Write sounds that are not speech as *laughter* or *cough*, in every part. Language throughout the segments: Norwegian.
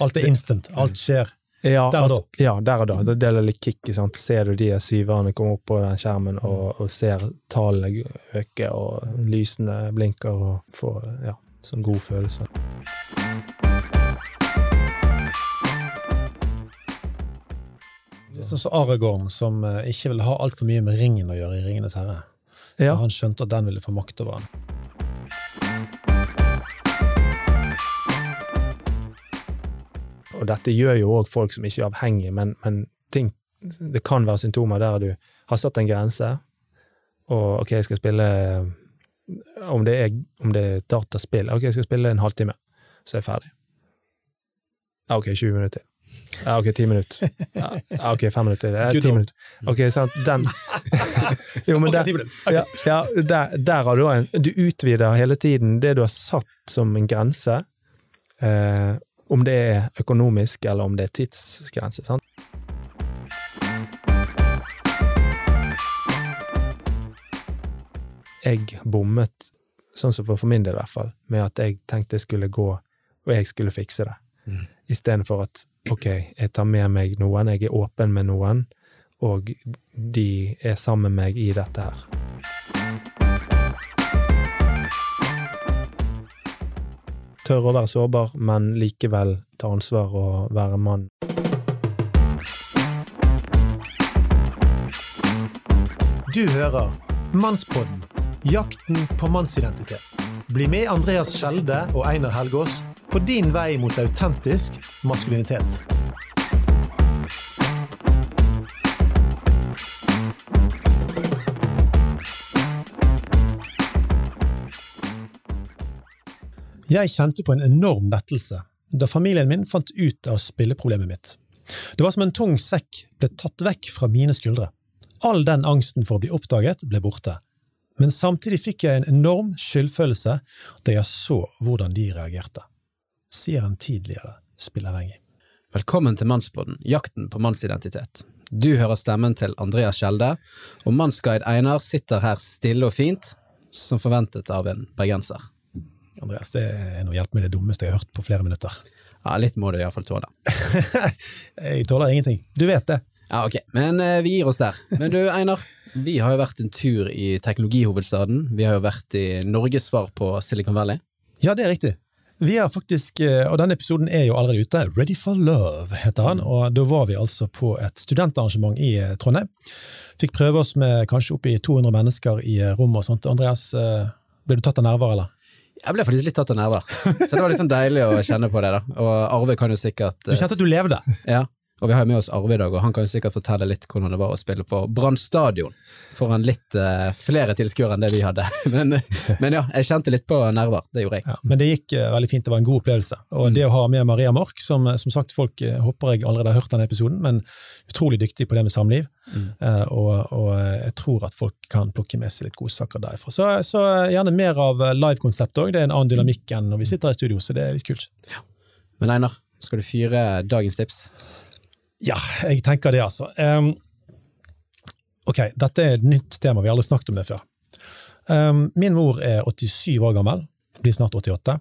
Alt er instant. Alt skjer Ja, Der og da. altså, ja, der og da. Det deler litt kick. Sant? Ser du de syverne komme opp på den skjermen, og, og ser tallene øke, og lysene blinker, og får ja, sånn god følelse. Det sånn som Aragorn, som eh, ikke ville ha altfor mye med ringen å gjøre i Ringenes herre. Ja. Han skjønte at den ville få makt over han. Og dette gjør jo òg folk som ikke er avhengige, men, men ting, det kan være symptomer der du har satt en grense, og ok, jeg skal spille Om det er, om det er dataspill, ok, jeg skal spille en halvtime, så er jeg ferdig. Ja, ok, 20 minutter til. Ja, ok, 10 minutter. Ja, ok, 5 minutter. Ja, Good 10 minutter. Ok, sant, den *laughs* Jo, men der, ja, ja, der, der har du en Du utvider hele tiden det du har satt som en grense, eh, om det er økonomisk eller om det er tidsgrense. sant? Jeg bommet, sånn som for min del i hvert fall, med at jeg tenkte jeg skulle gå, og jeg skulle fikse det. Mm. Istedenfor at ok, jeg tar med meg noen, jeg er åpen med noen, og de er sammen med meg i dette her. Tørre å være sårbar, men likevel ta ansvar og være mann. Du hører Mannspodden, jakten på mannsidentitet. Bli med Andreas Skjelde og Einar Helgaas på din vei mot autentisk maskulinitet. Jeg kjente på en enorm lettelse da familien min fant ut av spilleproblemet mitt. Det var som en tung sekk ble tatt vekk fra mine skuldre. All den angsten for å bli oppdaget ble borte, men samtidig fikk jeg en enorm skyldfølelse da jeg så hvordan de reagerte, sier en tidligere spilleavhengig. Velkommen til Mannspodden, jakten på mannsidentitet. Du hører stemmen til Andreas Skjelde, og mannsguide Einar sitter her stille og fint, som forventet av en bergenser. Andreas, det er noe hjelp med det dummeste jeg har hørt på flere minutter. Ja, litt må du iallfall tåle. *laughs* jeg tåler ingenting. Du vet det. Ja, ok, men eh, vi gir oss der. Men du, Einar, vi har jo vært en tur i teknologihovedstaden. Vi har jo vært i Norges svar på Silicon Valley. Ja, det er riktig. Vi har faktisk, eh, og denne episoden er jo allerede ute, Ready for Love heter han, og da var vi altså på et studentarrangement i eh, Trondheim. Fikk prøve oss med kanskje oppi 200 mennesker i rom rommet og sånt. Andreas, eh, ble du tatt av nerver, eller? Jeg ble faktisk litt tatt av nerver, så det var liksom deilig å kjenne på det. da. Og Arve kan jo sikkert Du kjente at du levde? Ja, og vi har jo med oss Arve i dag, og han kan jo sikkert fortelle litt hvordan det var å spille på Brann stadion foran litt uh, flere tilskuere enn det vi hadde. *laughs* Men, men ja, jeg kjente litt på nerver, det gjorde jeg. Ja, men det gikk uh, veldig fint, det var en god opplevelse. Og Mm. det å ha med Maria Mork, som, som sagt folk uh, håper jeg allerede har hørt denne episoden, men utrolig dyktig på det med samliv, Mm. eh, og, og jeg tror at folk kan plukke med seg litt godsaker derifra. Så, så gjerne mer av eh, live-konsept òg, det er en annen dynamikk enn når vi sitter i studio, så det er litt kult. Men Einar, skal du fyre dagens tips? Ja, jeg tenker det, altså. Um, ok, dette er et nytt tema, vi har aldri snakket om det før. Um, min mor er 87 år gammel, blir snart 88.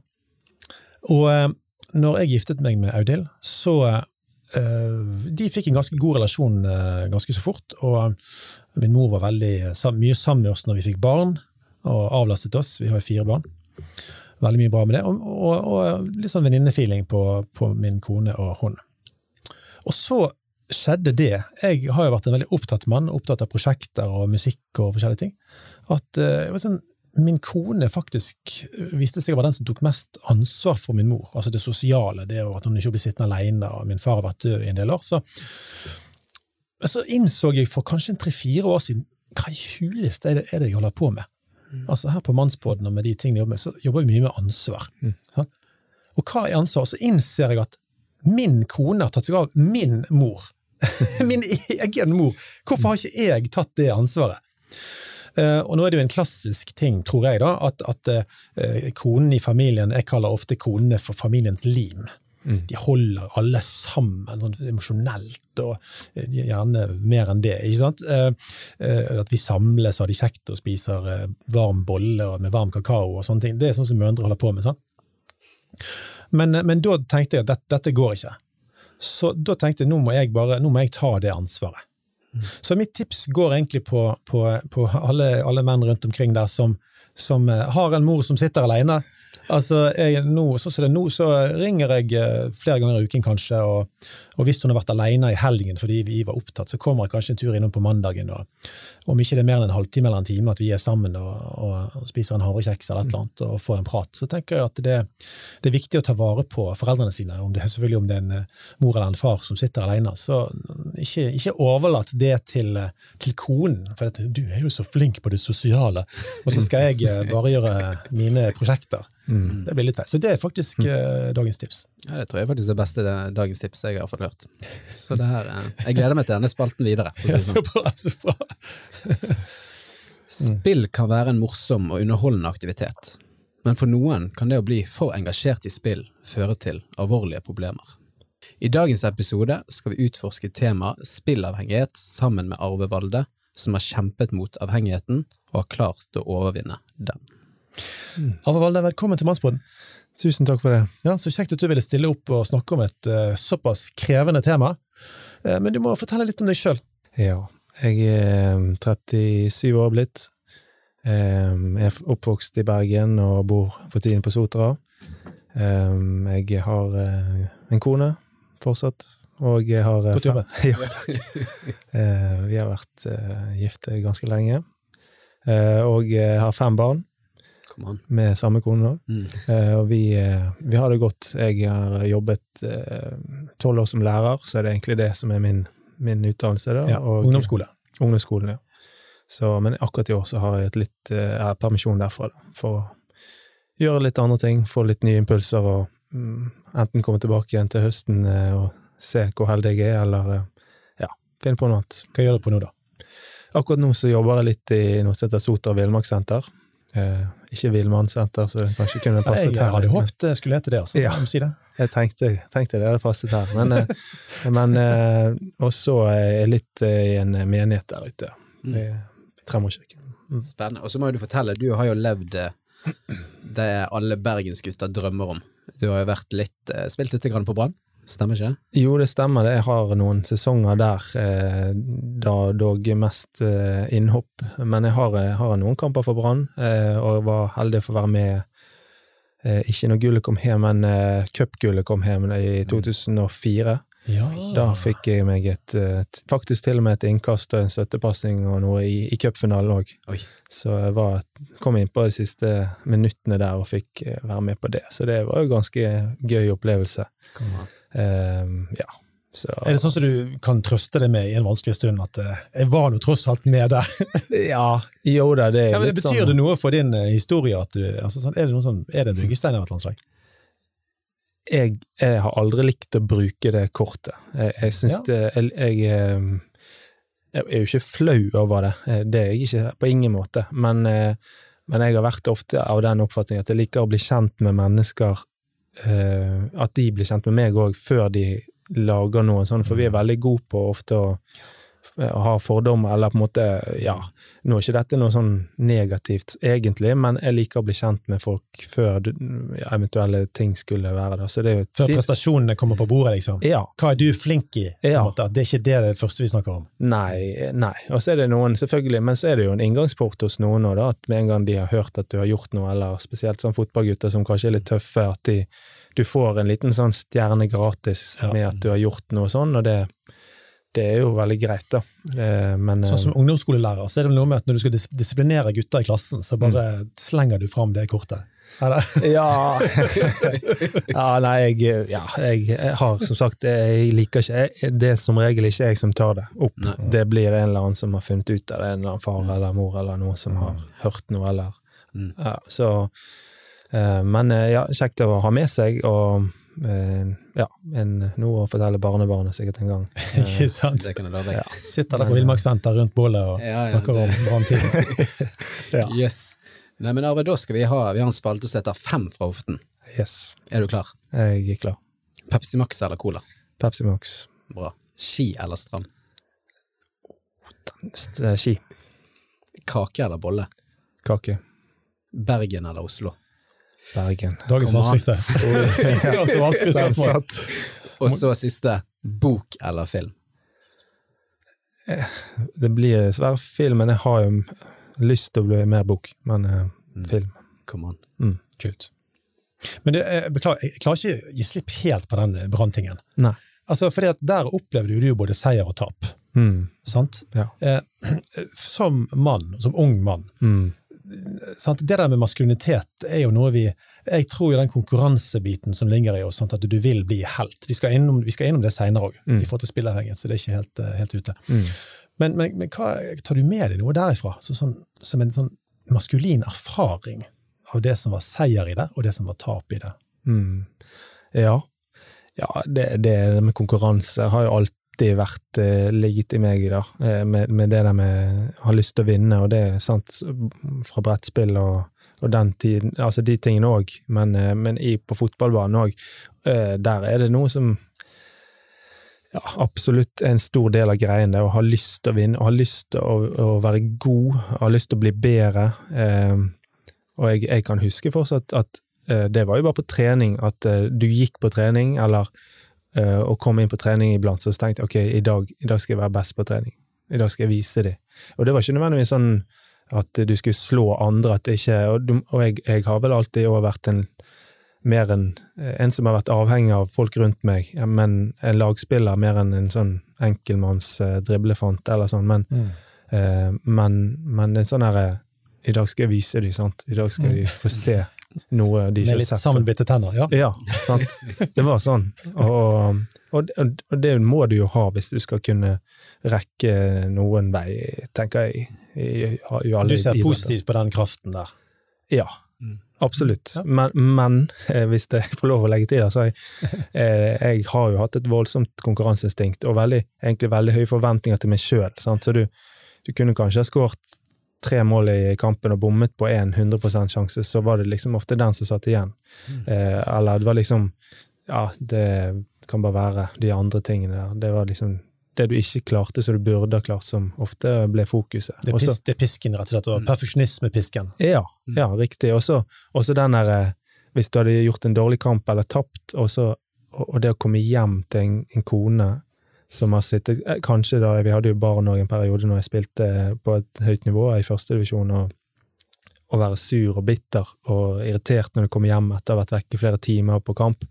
Og um, når jeg giftet meg med Audhild, så uh, De fikk en ganske god relasjon uh, ganske så fort, og eh, min mor var veldig mye sammen med oss når vi fikk barn, og avlastet oss. Vi har jo fire barn. Veldig mye bra med det, og, og, og litt sånn venninnefeeling på, på min kone og hun. Og så skjedde det. Jeg har jo vært en veldig opptatt mann, opptatt av prosjekter og musikk og forskjellige ting. At eh, var sånn, min kone faktisk viste seg å være den som tok mest ansvar for min mor. Altså det sosiale, det at hun ikke ble sittende alene, og min far har vært død i en del år. Så, så innså jeg for kanskje tre-fire år siden hva i huleste er det, er det jeg holder på med? Altså Her på Mannsbåten og med de tingene jeg jobber med, så jobber vi mye med ansvar. sant? Og hva er ansvar? Så innser jeg at min kone har tatt seg av min mor. *laughs* min egen mor. Hvorfor har ikke jeg tatt det ansvaret? Eh, og nå er det jo en klassisk ting, tror jeg, da, at, at uh, konen i familien Jeg kaller ofte konene for familiens lim. De holder alle sammen sånn emosjonelt, og eh, gjerne mer enn det. ikke sant? Eh, eh, at vi samles og har det kjekt og spiser eh, varm bolle med varm kakao og sånne ting. Det er sånn som mødre holder på med. sant? Men, men da tenkte jeg at dette, dette går ikke. Så da tenkte jeg nå må jeg bare nå må jeg ta det ansvaret. Så mitt tips går egentlig på, på, på alle, alle menn rundt omkring der som, som eh, har en mor som sitter alene. Altså, jeg, nå, så, så, det nå, så ringer jeg eh, flere ganger i uken kanskje, og, og hvis hun har vært alene i helgen fordi vi var opptatt, så kommer jeg kanskje en tur innom på mandagen, og om ikke det er mer enn en halvtime eller en time at vi er sammen og, og, og spiser en havrekjeks eller et eller annet og får en prat, så tenker jeg at det, det er viktig å ta vare på foreldrene sine, om det, selvfølgelig om det er en eh, mor eller en far som sitter alene. Så ikke, ikke overlat det til, til konen, for at, du er jo så flink på det sosiale, og så skal jeg eh, bare gjøre mine prosjekter. Mm. Det blir litt feil. Så det er faktisk eh, dagens tips. Ja, det tror jeg faktisk er det beste det, dagens tips jeg har fått hørt. Så det her, eh, jeg gleder meg til denne spalten videre. Ja, sånn. så bra, så bra. *laughs* Spill kan være en morsom og underholdende aktivitet, men for noen kan det å bli for engasjert i spill føre til alvorlige problemer. I dagens episode skal vi utforske temaet spillavhengighet sammen med Arve Valde, som har kjempet mot avhengigheten og har klart å overvinne den. Arve Valde, velkommen til Mannsbåten. Tusen takk for det. Ja, så kjekt at du ville stille opp og snakke om et uh, såpass krevende tema. Uh, men du må fortelle litt om deg sjøl. Ja, jeg er 37 år blitt. Um, Jeg er oppvokst i Bergen og bor for tiden på Sotra. Um, Jeg har uh, en kone fortsatt, og jeg har eh, Godt jobbet. *laughs* Ja. Eh, Vi har vært uh, gifte ganske lenge, Eh, og jeg har fem barn. Med samme kone. Mm. Eh, Og vi, eh, vi har det godt. Jeg har jobbet tolv år som lærer, så er det egentlig det som er min, min utdannelse. da. Ja, og- ungdomsskole. Ungdomsskolen, ja. Så, men akkurat i år så har jeg et litt eh, permisjon derfra, da, for å gjøre litt andre ting, få litt nye impulser, og mm, enten komme tilbake igjen til høsten eh, og se hvor heldig jeg er, eller eh, ja, finne på noe annet. Hva gjør du på nå, da? Akkurat nå så jobber jeg litt i noe som heter Sotra villmarkssenter. Eh, ikke villmannssenter, så det kanskje kunne passet her. Jeg hadde håpet det skulle hete det, altså. Ja. Si det. Jeg tenkte, tenkte det hadde passet her, men, eh, men eh, Og er jeg litt eh, i en menighet der ute. Mm. i Tremorkirken. Spennende. Og så må jo du fortelle, du har jo levd det alle bergensgutter drømmer om. Du har jo vært litt, spilt litt på Brann, stemmer ikke? Jo, det stemmer. det. Jeg har noen sesonger der, eh, da dog mest eh, innhopp. Men jeg har, jeg har noen kamper for Brann, eh, og var heldig for å være med eh, Ikke når gullet kom hjem, men eh, cupgullet kom hjem i 2004. Ja. Da fikk jeg meg et et, faktisk til og med et innkast og en støttepasning og noe i, i cupfinalen òg. Så jeg var, kom inn på de siste minuttene der og fikk eh, være med på det. Så det var jo ganske gøy opplevelse. Kom an. Ehm, ja. Så, Er det sånn som du kan trøste deg med i en vanskelig stund, at eh, jeg var nå tross alt med der? *laughs* ja, jo da, det er Ja, litt Betyr sånn det noe for din eh, historie? At du, altså, sånn, er, det noe sånn, er det en byggestein av et eller annet slag? jeg, jeg har aldri likt å bruke det kortet. Jeg, jeg syns Ja. det jeg, jeg, ehm, jeg er jo ikke flau over det, Eh, det er jeg ikke på ingen måte. Men, men jeg har vært ofte av den oppfatning at jeg liker å bli kjent med mennesker eh, At de blir kjent med meg òg, før de lager noe sånn, for vi er veldig gode på ofte å å ha fordommer, eller på en måte Ja, nå er ikke dette noe sånn negativt, egentlig, men jeg liker å bli kjent med folk før eventuelle ting skulle være der. Så det er jo Før prestasjonene kommer på bordet, liksom? Ja. Hva er du flink i? Ja. Det er ikke det, det første vi snakker om. Nei, nei. Og så er det noen, selvfølgelig, men så er det jo en inngangsport hos noen òg. At med en gang de har hørt at du har gjort noe, eller spesielt sånn fotballgutter som kanskje er litt tøffe, at de, du får en liten sånn stjerne gratis Ja. med at du har gjort noe sånn, og det, det er jo veldig greit, da. Eh, Men Sånn som ungdomsskolelærer, så er det noe med at når du skal dis disiplinere gutter i klassen, så bare Mm. slenger du fram det kortet. Eller? *laughs* Ja. *laughs* ja, nei, jeg, ja, jeg, har som sagt Jeg liker ikke jeg, Det er som regel ikke jeg som tar det opp. Nei. Det blir en eller annen som har funnet ut av det, en eller annen far eller mor eller noen som har hørt noe, eller Mm. ja, Så eh, Men eh, ja, kjekt å ha med seg, og eh, ja, en, noe å fortelle barnebarnet sikkert en gang. *laughs* Eh, Ikke sant? Det kan jeg love deg. Sitter der på Villmarkssenter rundt bålet og Ja, ja, snakker det- om branntid. *laughs* *laughs* Ja. Yes. Nei, men Arve, da skal vi ha, vi har en spalte som heter Fem fra hoften. Yes, Er du klar? jeg er klar. Pepsi Max eller Cola? Pepsi Max. Bra. Ski eller strand? Eh, Ski. Kake eller bolle? Kake. Bergen eller Oslo? Bergen. Dagens vanskeligste. *laughs* Og så siste. Bok eller film? Det blir dessverre film, men jeg har jo lyst til å bli mer bok. Men eh, Mm. film. Kom an. Mm. Kult. Men det, jeg, beklager, jeg klarer ikke å gi slipp helt på den branntingen. Nei. Altså, fordi at Der opplevde du jo både seier og tap. Mm. sant? Ja. Eh, *clears throat* som mann, som ung mann, Mm. Sant? det der med maskulinitet er jo noe vi Jeg tror jo den konkurransebiten som ligger i oss, sant? at du vil bli helt. Vi skal innom, vi skal innom det seinere òg, Mm. i forhold til spilleavhengighet, så det er ikke helt, eh, helt ute. Mm. Men, men, men hva, tar du med deg noe derifra, så, sånn, som en sånn maskulin erfaring av det som var seier i det, og det som var tap i det? Mm. Ja. ja det, det med konkurranse har jo alltid vært eh, ligget i meg, da. Eh, med, med det der med å ha lyst til å vinne, og det er sant fra brettspill og, og den tiden, altså de tingene òg, men, eh, men i, på fotballbanen òg, eh, der er det noe som ja, absolutt en stor del av greien, det å ha lyst til å vinne, å ha lyst til å, å være god, ha lyst til å bli bedre. Eh, og jeg, jeg kan huske fortsatt at eh, det var jo bare på trening, at du gikk på trening, eller eh, og kom inn på trening iblant, så tenkte jeg ok, i dag, i dag skal jeg være best på trening. I dag skal jeg vise dem. Og det var ikke nødvendigvis sånn at du skulle slå andre, at det ikke Og, du, og jeg, jeg har vel alltid også vært en mer en, en som har vært avhengig av folk rundt meg, ja, men en lagspiller mer enn en sånn enkelmanns eh, driblefant eller sånn, men, eh, men, men en sånn herre I dag skal jeg vise dem, sant? I dag skal de få se noe de ikke har litt Med litt sammenbitte tenner, ja. Ja, sant. Det var sånn. Og, og, og det må du jo ha hvis du skal kunne rekke noen vei, tenker jeg. I, i, i alle Du ser positivt på den kraften der. Ja, absolutt. Men, men eh, hvis jeg *laughs* får lov å legge til, det, så jeg, *laughs* eh, jeg har jo hatt et voldsomt konkurranseinstinkt, og veldig, egentlig veldig høye forventninger til meg sjøl. Så du, du kunne kanskje ha skåret tre mål i kampen og bommet på en 100% sjanse, så var det liksom ofte den som satt igjen. Eh, eller det var liksom Ja, det kan bare være de andre tingene der. Det var liksom det du ikke klarte som du burde ha klart, som ofte ble fokuset. Det er, Også- det er pisken, rett og slett, og perfeksjonismepisken. ja, ja, riktig. Og så den der eh, Hvis du hadde gjort en dårlig kamp eller tapt, og, så, og og det å komme hjem til en, en kone som har sittet eh, Kanskje da Vi hadde jo barn òg en periode når jeg spilte eh, på et høyt nivå i førstedivisjon, og å være sur og bitter og irritert når du kommer hjem etter å ha vært vekke flere timer på kamp.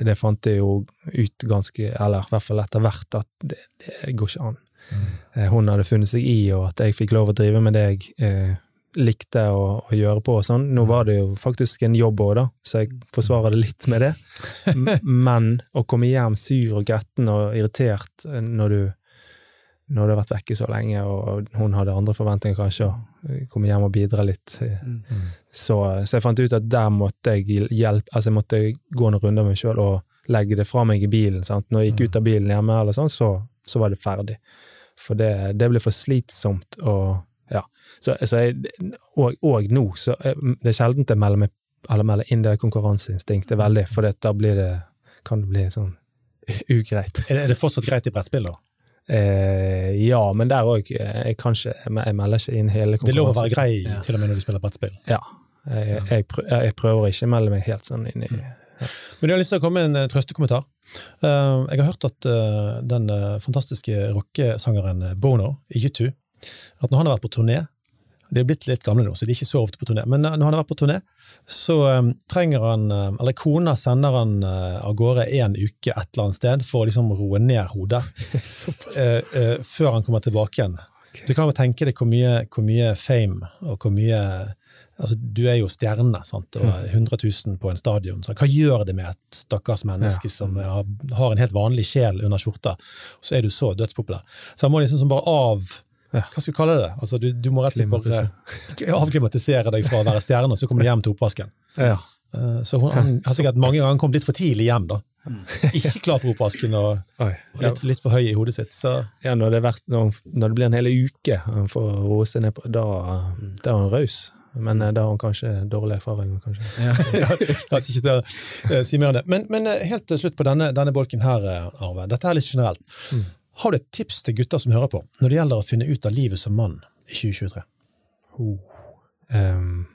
Det fant jeg jo ut ganske, eller i hvert fall etter hvert, at det, det går ikke an. Mm. Hun hadde funnet seg i, og at jeg fikk lov å drive med det jeg eh, likte å, å gjøre på og sånn. Nå var det jo faktisk en jobb òg, da, så jeg forsvarer det litt med det. *laughs* Men å komme hjem sur og gretten og irritert eh, når du når du har vært vekke så lenge, og hun hadde andre forventninger kanskje, å komme hjem og bidra litt. eh, Så, så jeg fant ut at der måtte jeg hjelpe, altså jeg måtte gå noen runder med meg sjøl og legge det fra meg i bilen. Sant? Når jeg gikk ut av bilen hjemme, eller sånn, så, så var det ferdig. For det, det ble for slitsomt og ja. Så, så jeg, og, og nå, så eh, det er sjelden jeg melder meg eller melder inn det konkurranseinstinktet veldig, for da blir det, kan det bli sånn *laughs* ugreit. Er det, er det fortsatt greit i brettspill, da? Eh, ja, men der òg jeg, kanskje, jeg melder ikke inn hele Det er lov å være grei Ja. til og med når du spiller brettspill. Ja. Jeg, jeg, prø- jeg prøver ikke å melde meg helt sånn inn i Men jeg har lyst til å komme med en eh, trøstekommentar. Eh, jeg har hørt at eh, den eh, fantastiske rockesangeren Bono i U2, at når han har vært på turné De er blitt litt gamle nå, så de er ikke så ofte på turné, men eh, når han har vært på turné, så eh, trenger han eh, Eller kona sender han av gårde en uke et eller annet sted for å liksom roe ned hodet, *laughs* før han kommer tilbake igjen. Du kan jo tenke deg hvor mye, hvor mye fame og hvor mye altså Du er jo stjerne, sant? og 100 000 på en stadion. Så hva gjør det med et stakkars menneske som har, har en helt vanlig sjel under skjorta, og så er du så dødspopulær? Så han må liksom bare av Ja. Hva skal vi kalle det? Altså, du, du må rett og slett bare *laughs* avklimatisere deg fra å være stjerne, og så kommer du hjem til oppvasken. Ja. Eh, Så hun, han har sikkert mange ganger kommet litt for tidlig hjem, da. Ikke klar for oppvasken og, og litt, litt for høy i hodet sitt. Så Ja, når det, vært, når, når det blir en hel uke han får roe seg ned på, da, da er han raus. Men eh, da har han kanskje dårlig erfaring. Kanskje. *laughs* ja, oss ikke til å si mer om det. Men, men eh, helt til slutt på denne, denne bolken her, eh, Arve. Dette er litt generelt. Har du et tips til gutter som hører på, når det gjelder å finne ut av livet som mann i 2023? Ehm,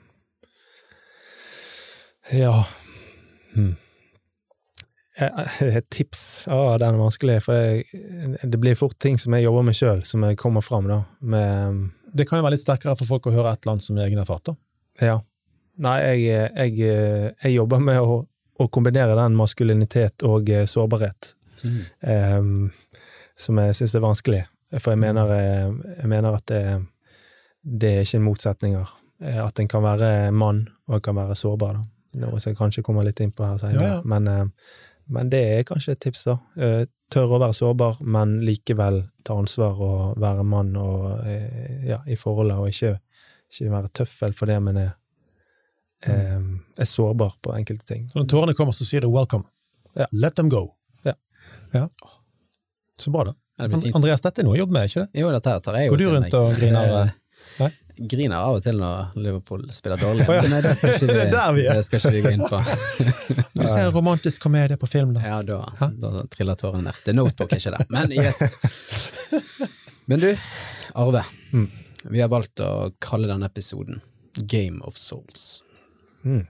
Ja hmm. Et tips? Ja, den er vanskelig, for jeg, det blir fort ting som jeg jobber med sjøl, som jeg kommer fram da. Med, det kan jo være litt sterkere for folk å høre et eller annet som egen erfart, da. Ja. Nei, jeg, jeg, jeg jobber med å, å, kombinere den maskulinitet og eh, sårbarhet, mm. um, som jeg syns er vanskelig. For jeg mener, eh, jeg mener at det, det, er ikke motsetninger. Eh, at en kan være mann, og en kan være sårbar. Da. Noe som jeg kanskje kommer litt inn på her senere. Ja, ja. Men, men, det er kanskje et tips, da. Tørre å være sårbar, men likevel ta ansvar og være mann og, ja, i forholdet, og ikke, ikke være tøffel for det, men er Mm. er sårbar på enkelte ting. Så når tårene kommer, så sier du 'welcome'. Ja. Let them go. Ja. Så bra, da. Andreas, dette er noe å jobbe med, ikke det? Jo, dette tar jeg jo Går du rundt og griner? Eh, nei? Griner av og til når Liverpool spiller dårlig, men det skal ikke *laughs* vi, det skal ikke vi gå inn på. *laughs* Du ser en romantisk komedie på film, da. Ja, da, da triller tårene ned. Det er notebook, ikke det. Men yes! *laughs* Men du, Arve. Mm. Vi har valgt å kalle denne episoden Game of Souls. Mm.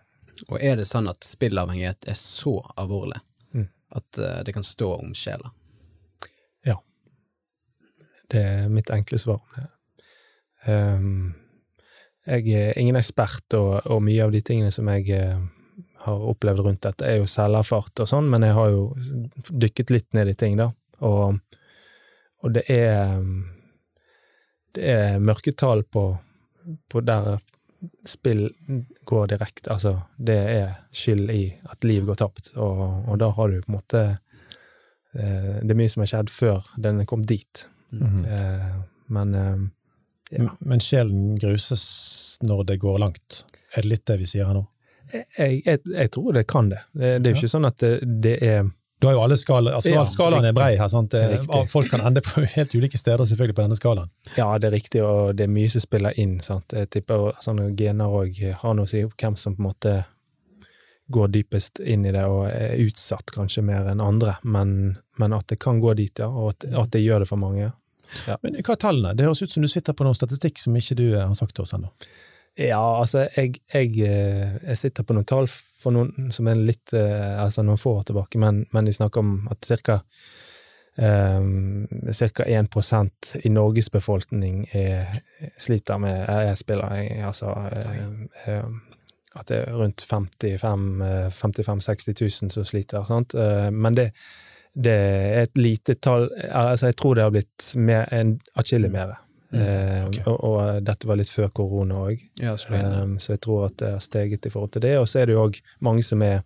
Og er det sånn at spillavhengighet er så alvorlig mm. at uh, det kan stå om sjela? Det er mitt enkle svar. Um, jeg er ingen ekspert, og, og, mye av de tingene som jeg uh, har opplevd rundt dette, er jo selverfart og sånn, men jeg har jo dykket litt ned i ting, da. Og, og det er Det er mørketall på, på der spill går direkte Altså, det er skyld i at liv går tapt, og, og da har du på en måte eh, Det er mye som har skjedd før den er kommet dit. Mm -hmm. eh, men eh, ja. Men sjelen gruses når det går langt? Er det litt det vi sier her nå? Jeg, jeg, jeg tror det kan det. Det, det er jo ikke sånn at det, det er du har jo alle skalaer. Altså, ja, skalaen er brei her. sant? Folk kan ende på *laughs* helt ulike steder selvfølgelig på denne skalaen. Ja, det er riktig, og det er mye som spiller inn. sant? Jeg tipper sånne gener òg har noe å si hvem som på en måte går dypest inn i det og er utsatt kanskje mer enn andre, men, men at det kan gå dit, ja, og at, at det gjør det for mange. Ja. Men hva er tallene? Det høres ut som du sitter på noen statistikk som ikke du har sagt til oss ennå. Ja, altså, jeg, jeg, eh, jeg, sitter på noen tall for noen som er litt eh, Altså noen få år tilbake, men, men de snakker om at ca. Um, ca. 1 i Norges befolkning er, sliter med e-spiller, Altså uh, at det er rundt 55 60 000 som sliter. Sant? Uh, men det, det, er et lite tall altså Jeg tror det har blitt mer, en atskillig mer. Mm, eh, okay. og, og, dette var litt før korona òg, ja, um, så jeg tror at det har steget i forhold til det. Og så er det jo òg mange som er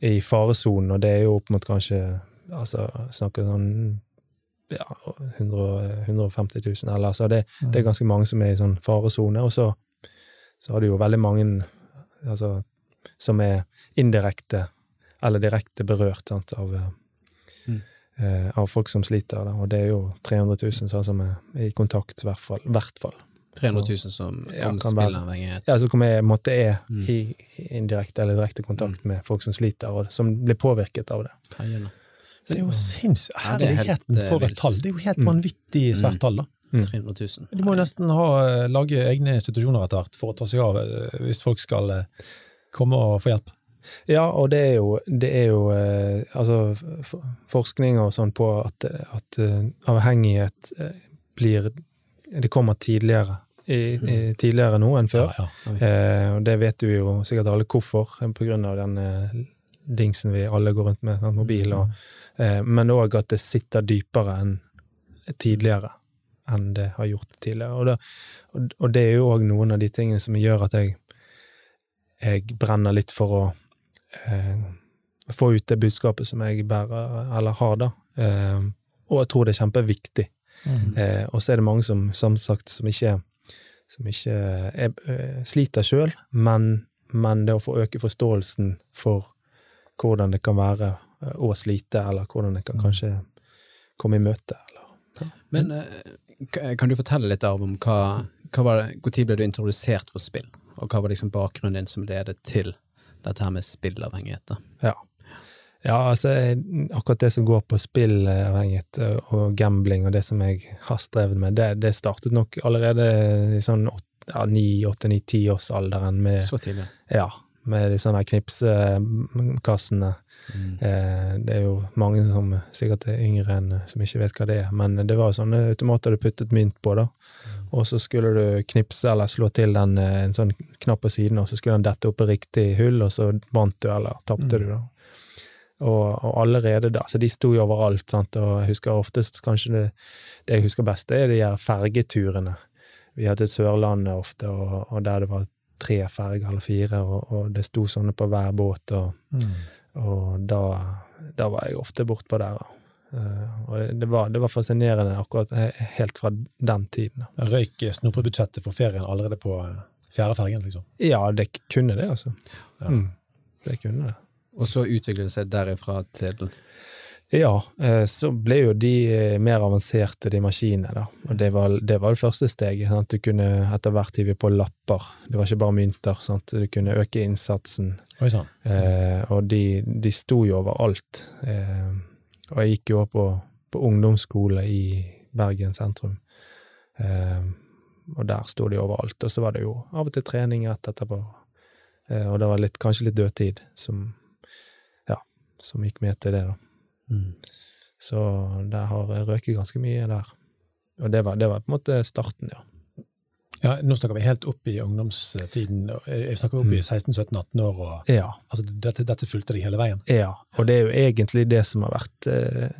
i faresonen, og det er jo opp mot kanskje altså, snakker sånn ja, 100, 150 000, eller altså det, mm. det, er ganske mange som er i sånn faresone, og så, så har du jo veldig mange altså, som er indirekte eller direkte berørt sant, av eh, av folk som sliter, da. og det er jo 300 000 sånn som er i kontakt, i hvert fall. Hvert fall. 300 000 som ja, spilleavhengighet? Ja, som er, måtte er mm. i indirekte eller direkte kontakt mm. med folk som sliter, og som blir påvirket av det. Det er jo sinnssykt. Herligheten for et tall! Det er jo helt mm. vanvittig svært tall, da. 300 000. De må jo nesten ha, eh, lage egne institusjoner etter hvert for å ta seg av eh, hvis folk skal eh, komme og få hjelp. Ja, og det er jo, det er jo altså forskning og sånn på at, at avhengighet blir Det kommer tidligere. I, i, mm. tidligere nå enn før. Ja, ja. Eh, og det vet vi jo sikkert alle hvorfor, på grunn av den eh, dingsen vi alle går rundt med, sånn, mobil, og, mm. eh, men òg at det sitter dypere enn tidligere enn det har gjort tidligere. Og, da, og, og det er jo òg noen av de tingene som gjør at jeg, jeg brenner litt for å eh, få ut det budskapet som jeg bærer, eller har, da. Eh, og jeg tror det er kjempeviktig. Mm. Eh, og så er det mange som, som sagt, som ikke, som ikke er, eh, sliter sjøl, men, men, det å få øke forståelsen for hvordan det kan være eh, å slite, eller hvordan det kan mm. kanskje komme i møte. Eller, ja. Men eh, kan du fortelle litt av om hva, hva var det, Når ble du introdusert for spill, og hva var liksom bakgrunnen din som ledet til dette her med spillavhengighet. Ja. ja, altså akkurat det som går på spillavhengighet eh, og gambling og det som jeg har strevet med, det, det startet nok allerede i sånn ni, åtte, ni, ti-årsalderen med Så tidlig? Ja, med de sånne knipsekassene. Mm. Eh, det er jo mange som sikkert er yngre enn som ikke vet hva det er, men det var sånne automater du puttet mynt på, da. Og så skulle du knipse eller slå til den, eh, en sånn knapp på siden, og så skulle den dette opp i riktig hull, og så vant du eller tapte Mm. du, da. Og, og allerede da, så de sto jo overalt, sant, og jeg husker oftest kanskje det, det jeg husker best, det er de her fergeturene. Vi hadde Sørlandet ofte, og, og der det var tre ferger eller fire, og, og det sto sånne på hver båt, og, Mm. Og da, da var jeg ofte bortpå der. da. Eh, og det var, det var fascinerende akkurat helt fra den tiden. Røyk snopebudsjettet for ferien allerede på eh, fjerde fergen, liksom. Ja, det kunne det, altså. Ja. Mm, det kunne det. Og så utviklet det seg derifra til Ja, eh, så ble jo de eh, mer avanserte, de maskinene, da. Og det var, det var det første steget. Sant? Du kunne etter hvert hive på lapper. Det var ikke bare mynter. Sant? Du kunne øke innsatsen. Oi sånn. Eh, og de, de sto jo overalt. Eh, og jeg gikk jo på, på ungdomsskole i Bergen sentrum. Eh, og der sto de overalt. Og så var det jo av og til trening rett etterpå. Eh, og det var litt, kanskje litt dødtid som, ja, som gikk med til det, da. Mm. Så det har røket ganske mye der. Og det var, det var på en måte starten, ja. Ja, nå snakker vi helt opp i ungdomstiden. Jeg snakker opp i 16-17-18 år. og Ja. altså, dette, dette fulgte deg hele veien. Ja, og det er jo egentlig det som har vært eh,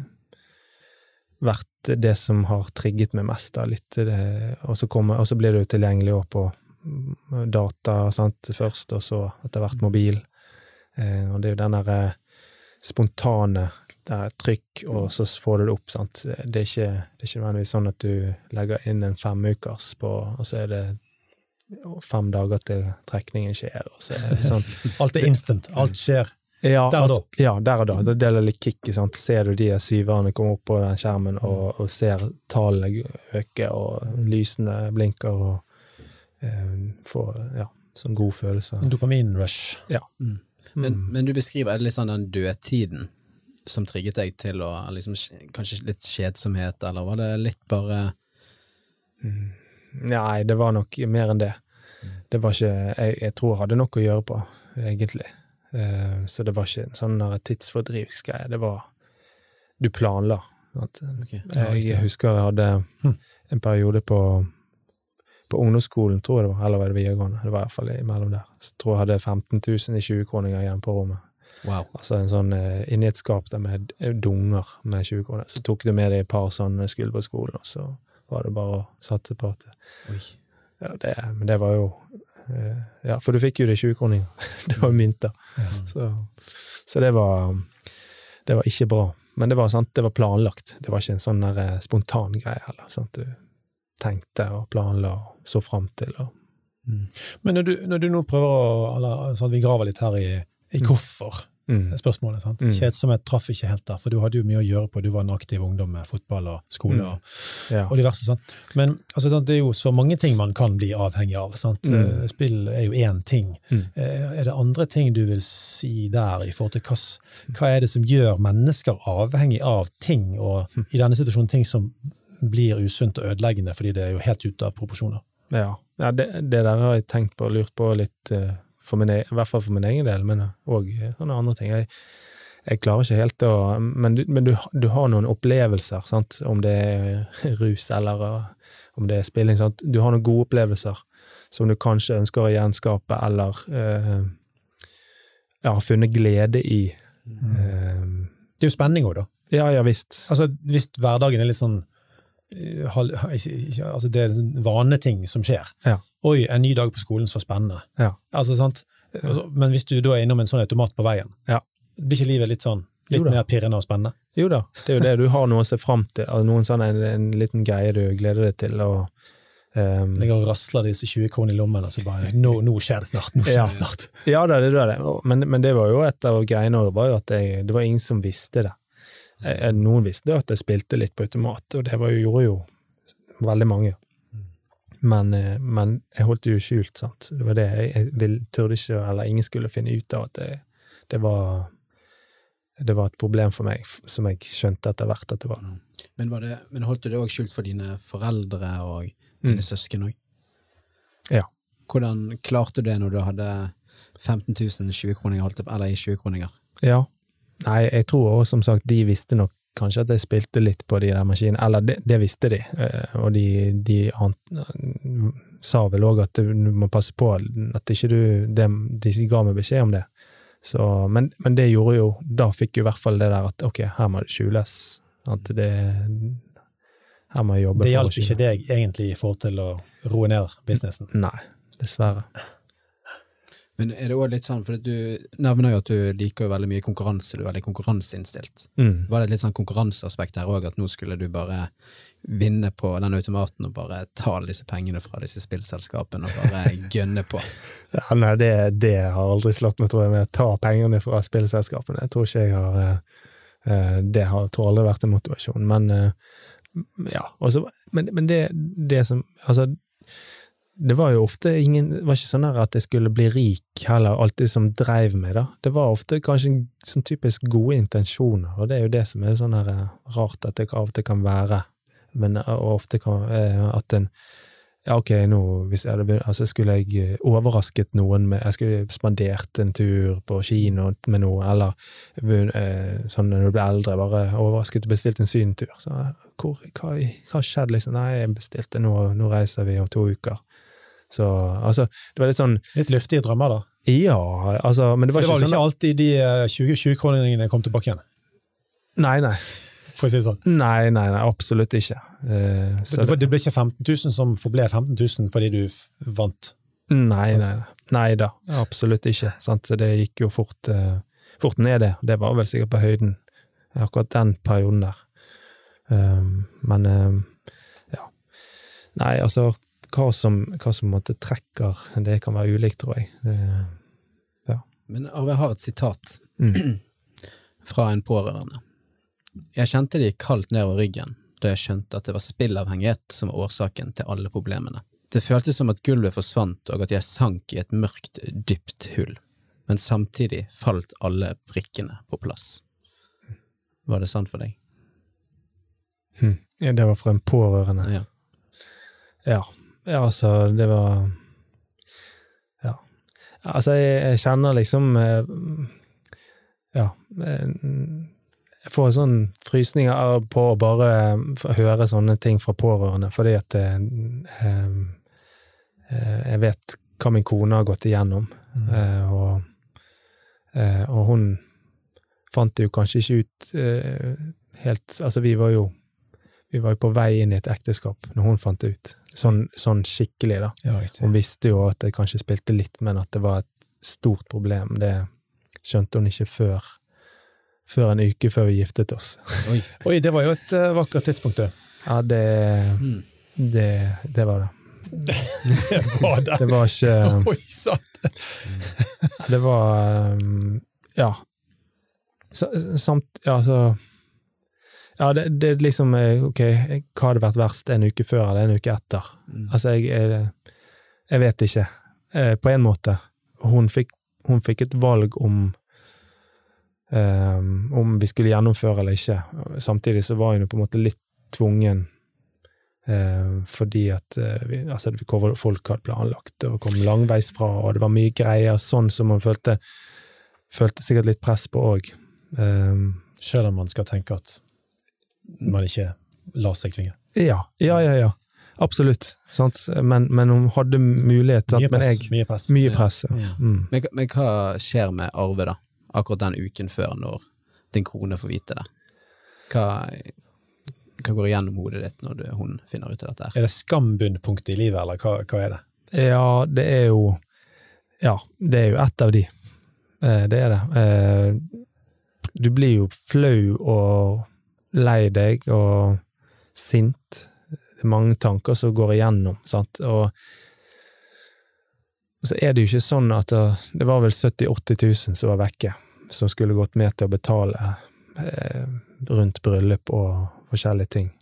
vært det som har trigget meg mest, da, litt og så, kommer, og så blir det jo tilgjengelig også på mm, data sant, først, og så etter hvert mobil. Eh, og det er jo den derre spontane det er trykk, og så får du det opp, sant. Det er ikke, det er ikke nødvendigvis sånn at du legger inn en femukers på, og så er det fem dager til trekningen skjer, og så er det sånn *laughs* Alt er instant. Alt skjer. ja, Der og da. altså, ja, der og da. Det deler litt kick. Sant? Ser du de syverne komme opp på den skjermen, og, og ser tallene øke, og lysene blinker, og eh, får ja, sånn god følelse. Dopaminrush. Ja. Men, Mm. men du beskriver er det litt sånn den dødtiden som trigget deg til å liksom, Kanskje litt kjedsomhet, eller var det litt bare Nei, det var nok mer enn det. Det var ikke Jeg, jeg tror jeg hadde nok å gjøre på, egentlig. Uh, så det var ikke en sånn tidsfordrivsgreie. Det var Du planla. Okay. Jeg husker jeg hadde en periode på på ungdomsskolen, tror jeg det var, eller var det videregående, det var i hvert fall imellom der, så tror jeg jeg hadde 15 000 i 20-kroninger igjen på rommet. Wow. Altså en sånn eh, inni et skap der med dunger med 20 kroner. Så tok du med deg et par sånne når på skolen, og så var det bare å satse på at ja, det, Men det var jo eh, Ja, for du fikk jo det 20-kroninger. *laughs* det var mynter. Så, så det var Det var ikke bra. Men det var, sant, det var planlagt. Det var ikke en sånn der, eh, spontan greie heller. Sant? Du tenkte og planla og så fram til. Og, Men når du, når du nå prøver å eller, sånn, Vi graver litt her i, i hvorfor. mm, spørsmålet. sant? Mm. Kjedsomhet traff ikke helt der, for du hadde jo mye å gjøre på. Du var en aktiv ungdom med fotball og skole Mm. og, ja. og diverse. sant? Men altså, det er jo så mange ting man kan bli avhengig av. sant? Mm. Eh, Spill er jo én ting. Mm. Eh, Er det andre ting du vil si der, i forhold til hva, hva er det som gjør mennesker avhengig av ting, og Mm. i denne situasjonen ting som blir usunt og ødeleggende fordi det er jo helt ute av proporsjoner? Ja, ja det, det der har jeg tenkt på og lurt på litt, for min, e- i hvert fall for min egen del, men òg sånne andre ting. Jeg, jeg klarer ikke helt å Men, du, men du, du har noen opplevelser, sant? om det er rus eller uh, om det er spilling. Sant? Du har noen gode opplevelser som du kanskje ønsker å gjenskape, eller eh, ja, har funnet glede i. Eh, Det er jo spenning òg, da. ja, ja visst. Altså, hvis hverdagen er litt sånn eh, altså Det er sånn vaneting som skjer. Ja. Oi, en ny dag på skolen, så spennende. Ja. Altså, sant? Altså, Men hvis du da er innom en sånn automat på veien, Ja. blir ikke livet litt sånn litt mer pirrende og spennende? Jo da, det er jo det. Du har noe å se fram til, altså noen sånn en, en liten greie du gleder deg til. og um... Ligger og rasler disse 20 kronene i lommen, og så bare nå, nå skjer det snart! Nå skjer Ja. det snart! Ja da, det er det. Men, men det var jo et av greiene var jo at jeg, det var ingen som visste det. Jeg, jeg- noen visste at jeg spilte litt på automat, og det var jo, gjorde jo veldig mange. Men, eh, men jeg holdt det jo skjult, sant. Det var det jeg, jeg turde ikke, eller ingen skulle finne ut av at det, det var det var et problem for meg, som jeg skjønte etter hvert at det var. Men, var det, men holdt du det òg skjult for dine foreldre og dine Mm. søsken òg? Ja. Hvordan klarte du det når du hadde 15 000 20-kroninger, holdt jeg eller i 20-kroninger. Ja. Nei, jeg tror også, som sagt, de visste nok kanskje at jeg spilte litt på de der maskinene, eller det, det visste de, eh, og de, de sa vel òg at du må passe på at ikke du det, De ga meg beskjed om det. Så, men, men det gjorde jo Da fikk jo i hvert fall det der at ok, her må det skjules. At det Her må jeg jobbe Det hjalp ikke deg egentlig i forhold til å roe ned businessen. Nei, dessverre. Men er det òg litt sånn, for du nevner jo at du liker jo veldig mye konkurranse, du er veldig konkurranseinnstilt. Mm. Var det et litt sånn konkurranseaspekt her òg, at nå skulle du bare vinne på den automaten og bare ta alle disse pengene fra disse spillselskapene og bare *laughs* gønne på? Ja, nei, det, det har aldri slått meg, tror jeg, med å ta pengene fra spillselskapene. Jeg tror ikke jeg har eh, eh, Det har tror aldri vært en motivasjon. Men eh, ja, også, men, men det, det som Altså, det var jo ofte ingen Det var ikke sånn at jeg skulle bli rik heller, alltid som dreiv meg, da. Det var ofte kanskje sånn typisk gode intensjoner, og det er jo det som er sånn her eh, rart at det av og til kan være. Men eh, ofte kan eh, at en ja, ok, nå hvis jeg hadde altså skulle jeg overrasket noen med Jeg skulle spandert en tur på kino med noen, eller sånn når du blir eldre, bare overrasket og bestilt en syntur. Så, hvor, hva hva skjedde, liksom? Nei, jeg bestilte nå, nå reiser vi om to uker. Så altså, det var litt sånn Litt luftige drømmer, da. Ja, altså, men det var det var ikke sånn ikke alltid de eh, 20 20-kroningene kom tilbake igjen, Nei, nei. for å si det sånn. Nei, nei, nei absolutt ikke. Uh, så Det, det ble ikke 15 000 som forble 15 000 fordi du vant. Nei, Sant. nei, nei. nei da, absolutt ikke. Sant? Så det gikk jo fort, uh, fort ned, det. Det var vel sikkert på høyden, akkurat den perioden der. Um, men um, ja. Nei, altså, hva som, hva som måtte trekker, det kan være ulikt, tror jeg. Det, Men Arve, jeg har et sitat mm. *clears throat* fra en pårørende. Jeg kjente det gikk kaldt nedover ryggen da jeg skjønte at det var spillavhengighet som var årsaken til alle problemene. Det føltes som at gulvet forsvant og at jeg sank i et mørkt, dypt hull, men samtidig falt alle prikkene på plass. Var det sant for deg? Hm. Ja, det var fra en pårørende. Ja. Ja. Ja, altså, det var Ja. Altså, jeg, jeg kjenner liksom eh, Ja. eh, Jeg får sånn frysninger på å bare eh, høre sånne ting fra pårørende, fordi at eh, jeg vet hva min kone har gått igjennom, mm. og, og hun fant det jo kanskje ikke ut helt Altså, vi var jo vi var jo på vei inn i et ekteskap når hun fant det ut. Sånn, sånn skikkelig, da. Ja. Hun visste jo at jeg kanskje spilte litt, men at det var et stort problem. Det skjønte hun ikke før, før en uke før vi giftet oss. Oi. Oi, det var jo et eh, vakkert tidspunkt, du. Ja, det, Mm. det, det var det. *laughs* Det var det. Det var ikke *laughs* Oi sann! Det var um, Ja. Samt Ja, altså Ja, det, det er liksom eh, Ok, hva hadde vært verst, en uke før eller en uke etter? Mm. Altså, jeg, jeg, vet ikke, eh, på en måte. Hun fikk, hun fikk et valg om um, om vi skulle gjennomføre eller ikke. Samtidig så var hun jo på en måte litt tvungen, fordi at vi, altså, folk hadde planlagt og kom langveisfra, og det var mye greier, sånn som man følte, følte sikkert litt press på òg. Selv om man skal tenke at man ikke lar seg tvinge. ja, ja, ja, ja. Absolutt. Sant? Men, men hun hadde mulighet. Mye press. jeg, Mye press. mye press. Ja. Ja. Mm. Men, men hva skjer med Arve, da? Akkurat den uken før, når din kone får vite det? Hva, hva går igjennom hodet ditt når du, hun finner ut av dette? Er det skambunnpunktet i livet, eller hva, hva er det? Ja, det er jo Ja, det er jo ett av de. Eh, Det er det. Eh, Du blir jo flau og lei deg og sint. Det er mange tanker som går igjennom, sant. Og så er det jo ikke sånn at det, det var vel 70 000-80 000 som var vekke, som skulle gått med til å betale eh, rundt bryllup og forskjellige ting.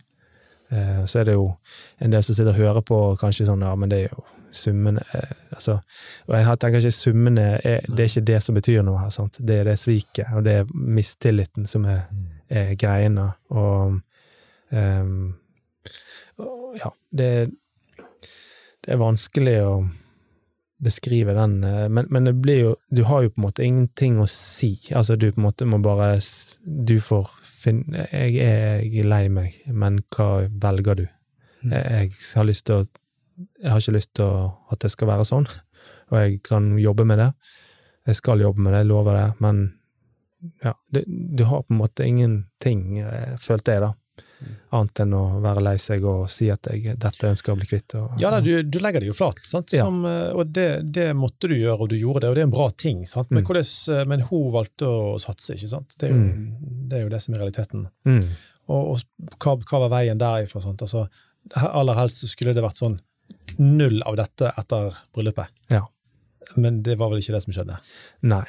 Eh, så er det jo en del som sitter og hører på, og kanskje sånn ja, men det er jo summene eh, altså, Og jeg tenker ikke summene er, Det er ikke det som betyr noe her, sant. Det er det sviket, og det er mistilliten som er, er greiene. Og, um, ja, det, det er vanskelig å beskrive den, eh, men, men det blir jo Du har jo på en måte ingenting å si. Altså, du på en måte må bare Du får finne Jeg er, jeg er lei meg, men hva velger du? Mm. Jeg, jeg har lyst til å Jeg har ikke lyst til å, at det skal være sånn, og jeg kan jobbe med det. Jeg skal jobbe med det, jeg lover det, men ja, det, du har på en måte ingenting, eh, følte jeg, da. Annet enn å være lei seg og si at jeg, dette ønsker å bli kvitt. Og, Ja, da, du, du legger det jo flat, sant? Som, ja. og det, det måtte du gjøre, og du gjorde det, og det er en bra ting. Sant? Men, Mm. hvordan, eh, men hun valgte å satse, ikke sant? Det er jo, det, er jo det som er realiteten. Mm. Og, og hva, hva var veien derifra? Sant? Altså, aller helst så skulle det vært sånn null av dette etter bryllupet. Ja. Men det var vel ikke det som skjedde. Nei.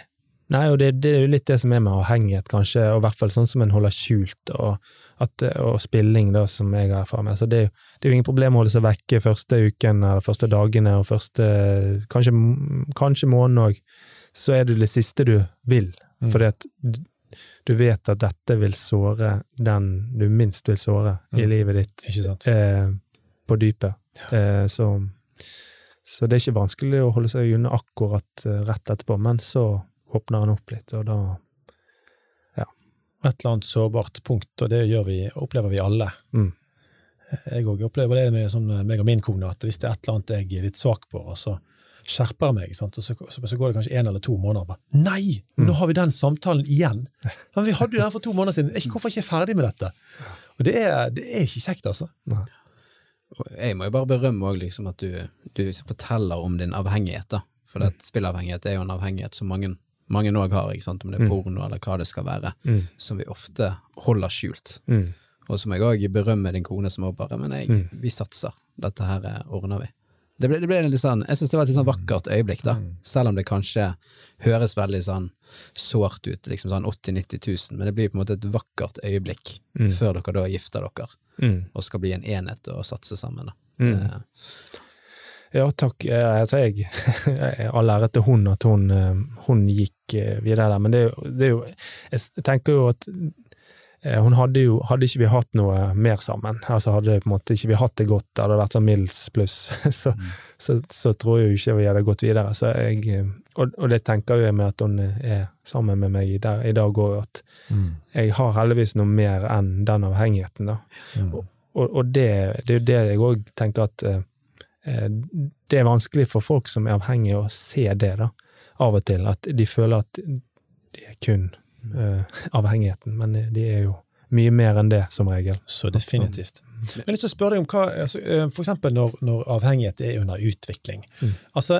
Nei, og det, det er jo litt det som er med avhengighet, kanskje, og i hvert fall sånn som en holder skjult, og, at, og spilling, da, som jeg har erfaring med. Så det, er jo- det er jo ingen problem å holde seg vekke første uken, eller første dagene, og første kanskje, kanskje måneden òg. Så er det det siste du vil, Mm. fordi at du- vet at dette vil såre den du minst vil såre i Mm. livet ditt, Ikke sant? eh, på dypet. Eh, så, så det er ikke vanskelig å holde seg unna akkurat eh, rett etterpå, men så åpner han opp litt, og da Ja. Et eller annet sårbart punkt, og det gjør vi, opplever vi alle. Mm. Jeg òg opplever det med sånn, meg og min kone, at hvis det er et eller annet jeg er litt svak på, og så skjerper jeg meg, sant? Og så, så, så går det kanskje en eller to måneder, og bare Nei! Mm. Nå har vi den samtalen igjen! *laughs* Men vi hadde jo den for to måneder siden! Ikke, Hvorfor er jeg ikke ferdig med dette? Og det er, det er ikke kjekt, altså. Nei. Jeg må jo bare berømme også, liksom, at du, du forteller om din avhengighet. da. For det, spillavhengighet er jo en avhengighet som mange mange òg har, ikke sant? om det er Mm. porno eller hva det skal være, Mm. som vi ofte holder skjult. Mm. Og som jeg òg berømmer din kone, som òg bare Men jeg, Mm. vi satser. Dette her eh, ordner vi. Det ble, det ble en litt sånn, Jeg syns det var et litt sånn vakkert øyeblikk, da. Mm. Selv om det kanskje høres veldig sånn sårt ut, liksom sånn 80 000-90 000, men det blir på en måte et vakkert øyeblikk Mm. før dere da gifter dere og skal bli en enhet og satse sammen. da. Det- Ja, takk. Eh, Altså, jeg *laughs* All ære til hun at hun, eh, hun gikk eh, videre der, men det er jo, det er jo Jeg tenker jo at eh, hun hadde jo Hadde ikke vi hatt noe mer sammen, altså hadde på en måte ikke vi hatt det godt, hadde det vært sånn middels pluss, *laughs* så, så, så tror jeg jo ikke vi hadde gått videre. Så jeg, eh, og, og det tenker jeg med at hun er sammen med meg i dag, i dag òg, at jeg har heldigvis noe mer enn den avhengigheten, da. Og, og det, det er jo det jeg òg tenker at eh, eh, det er vanskelig for folk som er avhengige å se det, da, av og til. At de føler at de er kun uh, avhengigheten, men de er jo mye mer enn det, som regel. Så definitivt. Jeg har lyst til å spørre deg om hva, altså, eh, for eksempel når, når avhengighet er under utvikling. Mm. Altså,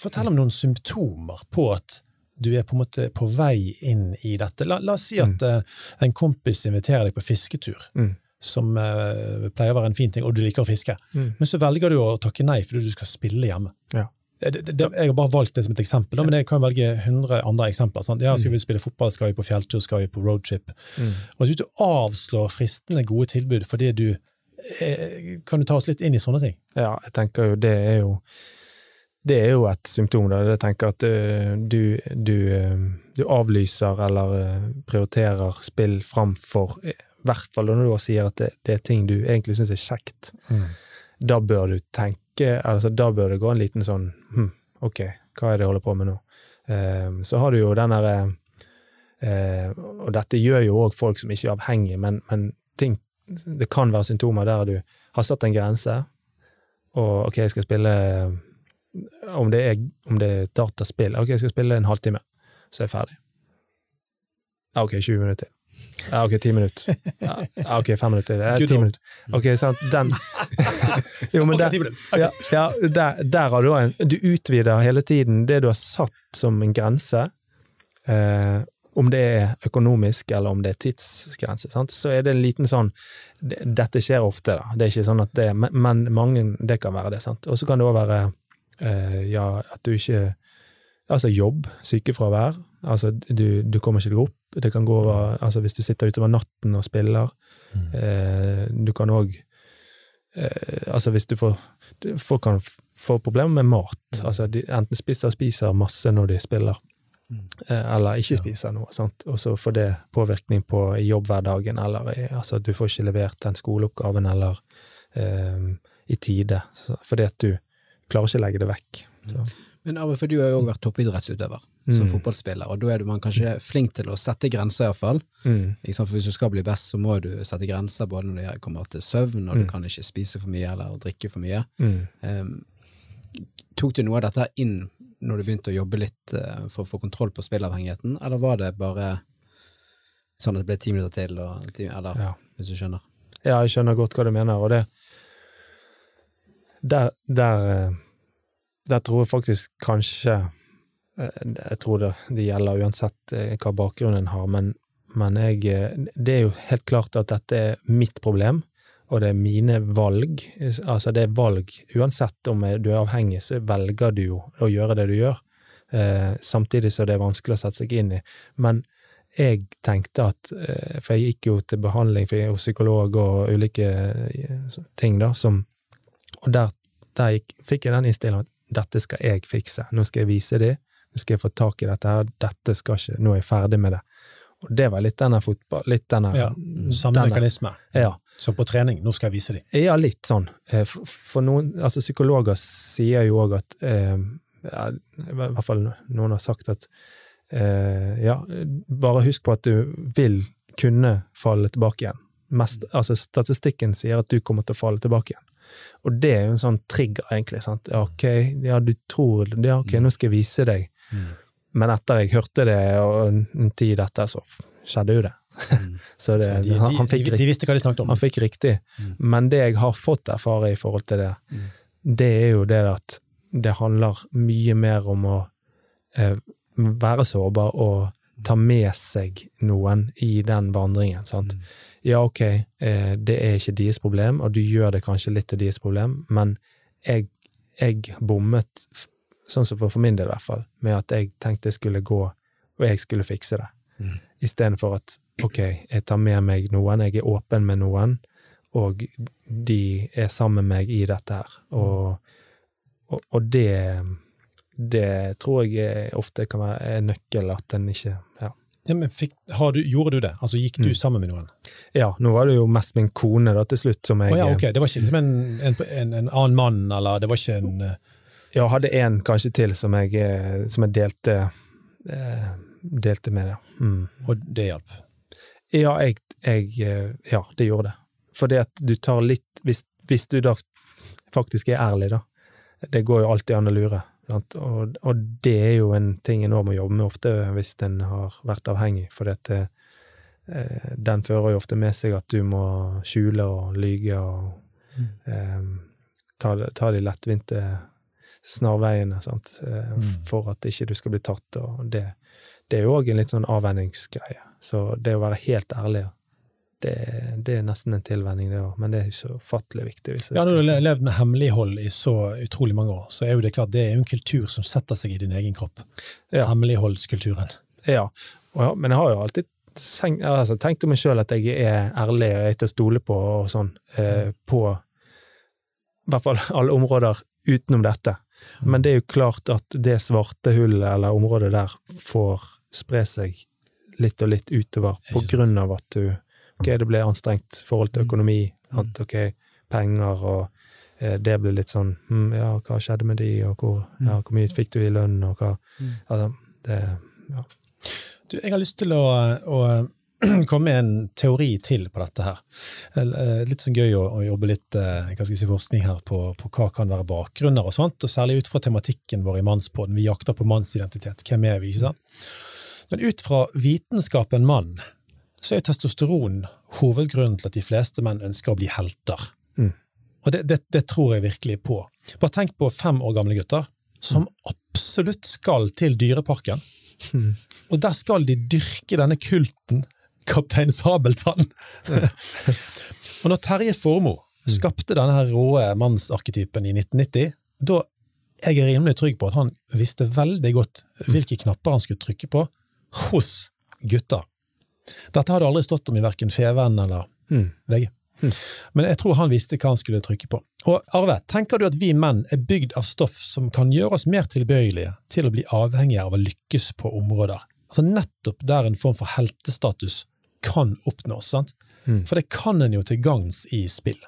fortell om noen symptomer på at du er på en måte på vei inn i dette. La, la oss si at eh, en kompis inviterer deg på fisketur, Mm. som uh, pleier å være en fin ting, og du liker å fiske. Mm. Men så velger du å takke nei fordi du skal spille hjemme. Ja. Det, det, jeg har bare valgt det som et eksempel, da, men jeg kan velge 100 andre eksempler. Sant? Ja, skal vi spille fotball, skal vi på fjelltur, skal vi på roadtrip? Mm. Og hvis du avslår fristende gode tilbud fordi du eh, Kan du ta oss litt inn i sånne ting? Ja, jeg tenker jo det er jo det er jo et symptom. da. Jeg tenker at eh, du, du, eh, du avlyser eller prioriterer spill framfor I hvert fall når du sier at det, det er ting du egentlig syns er kjekt. Da bør du tenke altså Da bør det gå en liten sånn hm, Ok, hva er det jeg holder på med nå? Eh, så har du jo den derre eh, Og dette gjør jo òg folk som ikke er avhengige, men, men ting Det kan være symptomer der du har satt en grense, og ok, jeg skal spille om det er, om det er dataspill Ok, jeg skal spille en halvtime, så er jeg ferdig. Ok, 20 minutter. Ja, ok, ti minutter. *laughs* Ja, ok, fem minutter. Ja, ti 10 minutter. Ok, sant, den *laughs* Jo, men der, ti. Ja, ja, der, der har du en Du utvider hele tiden det du har satt som en grense. Eh, om det er økonomisk, eller om det er tidsgrense, sant? så er det en liten sånn Dette skjer ofte, da. Det er ikke sånn at det Men, men mange, det kan være det, sant. Og så kan det òg være eh, ja, at du ikke Altså jobb, sykefravær. Altså du, du kommer ikke deg opp. Det kan gå over Altså hvis du sitter utover natten og spiller. Eh, du kan òg eh, Altså hvis du får Folk kan få problemer med mat. Altså de enten spiser spiser masse når de spiller, eh, eller ikke spiser noe. sant? Og så får det påvirkning på jobbhverdagen, eller altså du får ikke levert den skoleoppgaven eller eh, i tide, så, fordi at du klarer ikke å legge det vekk. Så. Men Arve, for du har jo også vært toppidrettsutøver som fotballspiller, og da er du man kanskje flink til å sette grenser, iallfall. Mm. For hvis du skal bli best, så må du sette grenser både når det kommer til søvn, og Mm. du kan ikke spise for mye eller drikke for mye. Mm. Um, tok du noe av dette inn når du begynte å jobbe litt uh, for å få kontroll på spillavhengigheten, eller var det bare sånn at det ble ti minutter til, og eller Ja. hvis du skjønner? Ja, jeg skjønner godt hva du mener, og det Der, der, eh, der tror jeg faktisk kanskje eh, Jeg tror det, det gjelder uansett eh, hva bakgrunnen har, men, men jeg eh, Det er jo helt klart at dette er mitt problem, og det er mine valg. Altså, det er valg. Uansett om du er avhengig, så velger du jo å gjøre det du gjør. Eh, samtidig så det er vanskelig å sette seg inn i. Men jeg tenkte at For jeg gikk jo til behandling for psykolog og ulike ting, da, som Og der, der gikk, fikk jeg den innstillingen at dette skal jeg fikse. Nå skal jeg vise dem. Nå skal jeg få tak i dette her. Dette skal ikke Nå er jeg ferdig med det. Og det var litt denne fotball... Litt denne Ja, Samme denne- mekanisme Ja. som på trening. Nå skal jeg vise dem. Ja, litt sånn. Eh, For, for noen, altså Psykologer sier jo òg at eh, ja, I hvert fall noen har sagt at eh, ja, bare husk på at du vil kunne falle tilbake igjen. Mest, altså Statistikken sier at du kommer til å falle tilbake igjen. Og det er jo en sånn trigger, egentlig. sant? Ja, ok, ja, du tror det, ja, ok, nå skal jeg vise deg. Men etter jeg hørte det, og en tid etter, så skjedde jo det. *laughs* så det, Så de, han, han fikk de, de visste hva de snakket om. han fikk riktig. Men det jeg har fått erfare i forhold til det, det er jo det at det handler mye mer om å eh, være sårbar og ta med seg noen i den vandringen. sant? Ja, ok, eh, det er ikke deres problem, og du gjør det kanskje litt til deres problem, men jeg, jeg bommet, sånn som for, min del i hvert fall, med at jeg tenkte jeg skulle gå, og jeg skulle fikse det. Istedenfor at ok, jeg tar med meg noen, jeg er åpen med noen, og de er sammen med meg i dette her. Og, og, og det, det tror jeg ofte kan være en nøkkel, at en ikke ja. Ja, men fikk, har du, gjorde du det? Altså Gikk du Mm. sammen med noen? ja, nå var det jo mest min kone da til slutt som jeg oh, ja, okay. Det var ikke liksom en, en, en, en annen mann, eller det var ikke en eh, Ja, hadde en kanskje til som jeg, eh, som jeg delte, eh, delte med, ja. Mm. Og det hjalp. Ja, jeg, jeg, eh, ja, det gjorde det. For det at du tar litt hvis, hvis du da faktisk er ærlig, da. Det går jo alltid an å lure. Og, og det er jo en ting en òg må jobbe med ofte hvis en har vært avhengig, for dette, eh, den fører jo ofte med seg at du må skjule og lyge og eh, ta, ta de lettvinte snarveiene, sant? Eh, for at ikke du skal bli tatt, og det, det er jo òg en litt sånn avvenningsgreie. Så det å være helt ærlig, det, det er nesten en tilvenning, det òg, men det er så ufattelig viktig. Ja, Når du har levd med hemmelighold i så utrolig mange år, så er jo det klart det er en kultur som setter seg i din egen kropp. Ja. Hemmeligholdskulturen. Ja, og men jeg har jo alltid tenkt, altså, tenkt om meg sjøl at jeg er ærlig og er til å stole på og sånn, eh, på i hvert fall alle områder utenom dette. Men det er jo klart at det svarte hullet eller området der får spre seg litt og litt utover på grunn av at du Ok, det ble anstrengt forhold til økonomi, at ok, penger og eh, det ble litt sånn hm, Ja, hva skjedde med de, og hvor, ja, hvor mye fikk du i lønn, og hva Altså, det Ja. Du, jeg har lyst til å, å *clears throat* komme med en teori til på dette her. Eh, Litt sånn gøy å, å jobbe litt eh, hva skal jeg si, forskning her på, på hva kan være bakgrunner og sånt, og særlig ut fra tematikken vår i Mannspodden. Vi jakter på mannsidentitet. Hvem er vi, ikke sant? Men ut fra vitenskapen mann, så er testosteron hovedgrunnen til at de fleste menn ønsker å bli helter. Mm. Og det, det, det tror jeg virkelig på. Bare tenk på fem år gamle gutter som absolutt skal til Dyreparken. Og der skal de dyrke denne kulten, Kaptein Sabeltann. *laughs* og når Terje Formoe skapte denne her råe mannsarketypen i 1990, da er jeg rimelig trygg på at han visste veldig godt hvilke knapper han skulle trykke på hos gutter. Dette hadde aldri stått om i verken Feven eller Mm. VG. Men jeg tror han visste hva han skulle trykke på. Og Arve, tenker du at vi menn er bygd av stoff som kan gjøre oss mer tilbøyelige til å bli avhengige av å lykkes på områder? Altså nettopp der en form for heltestatus kan oppnås, sant? Mm. For det kan en jo til gagns i spill.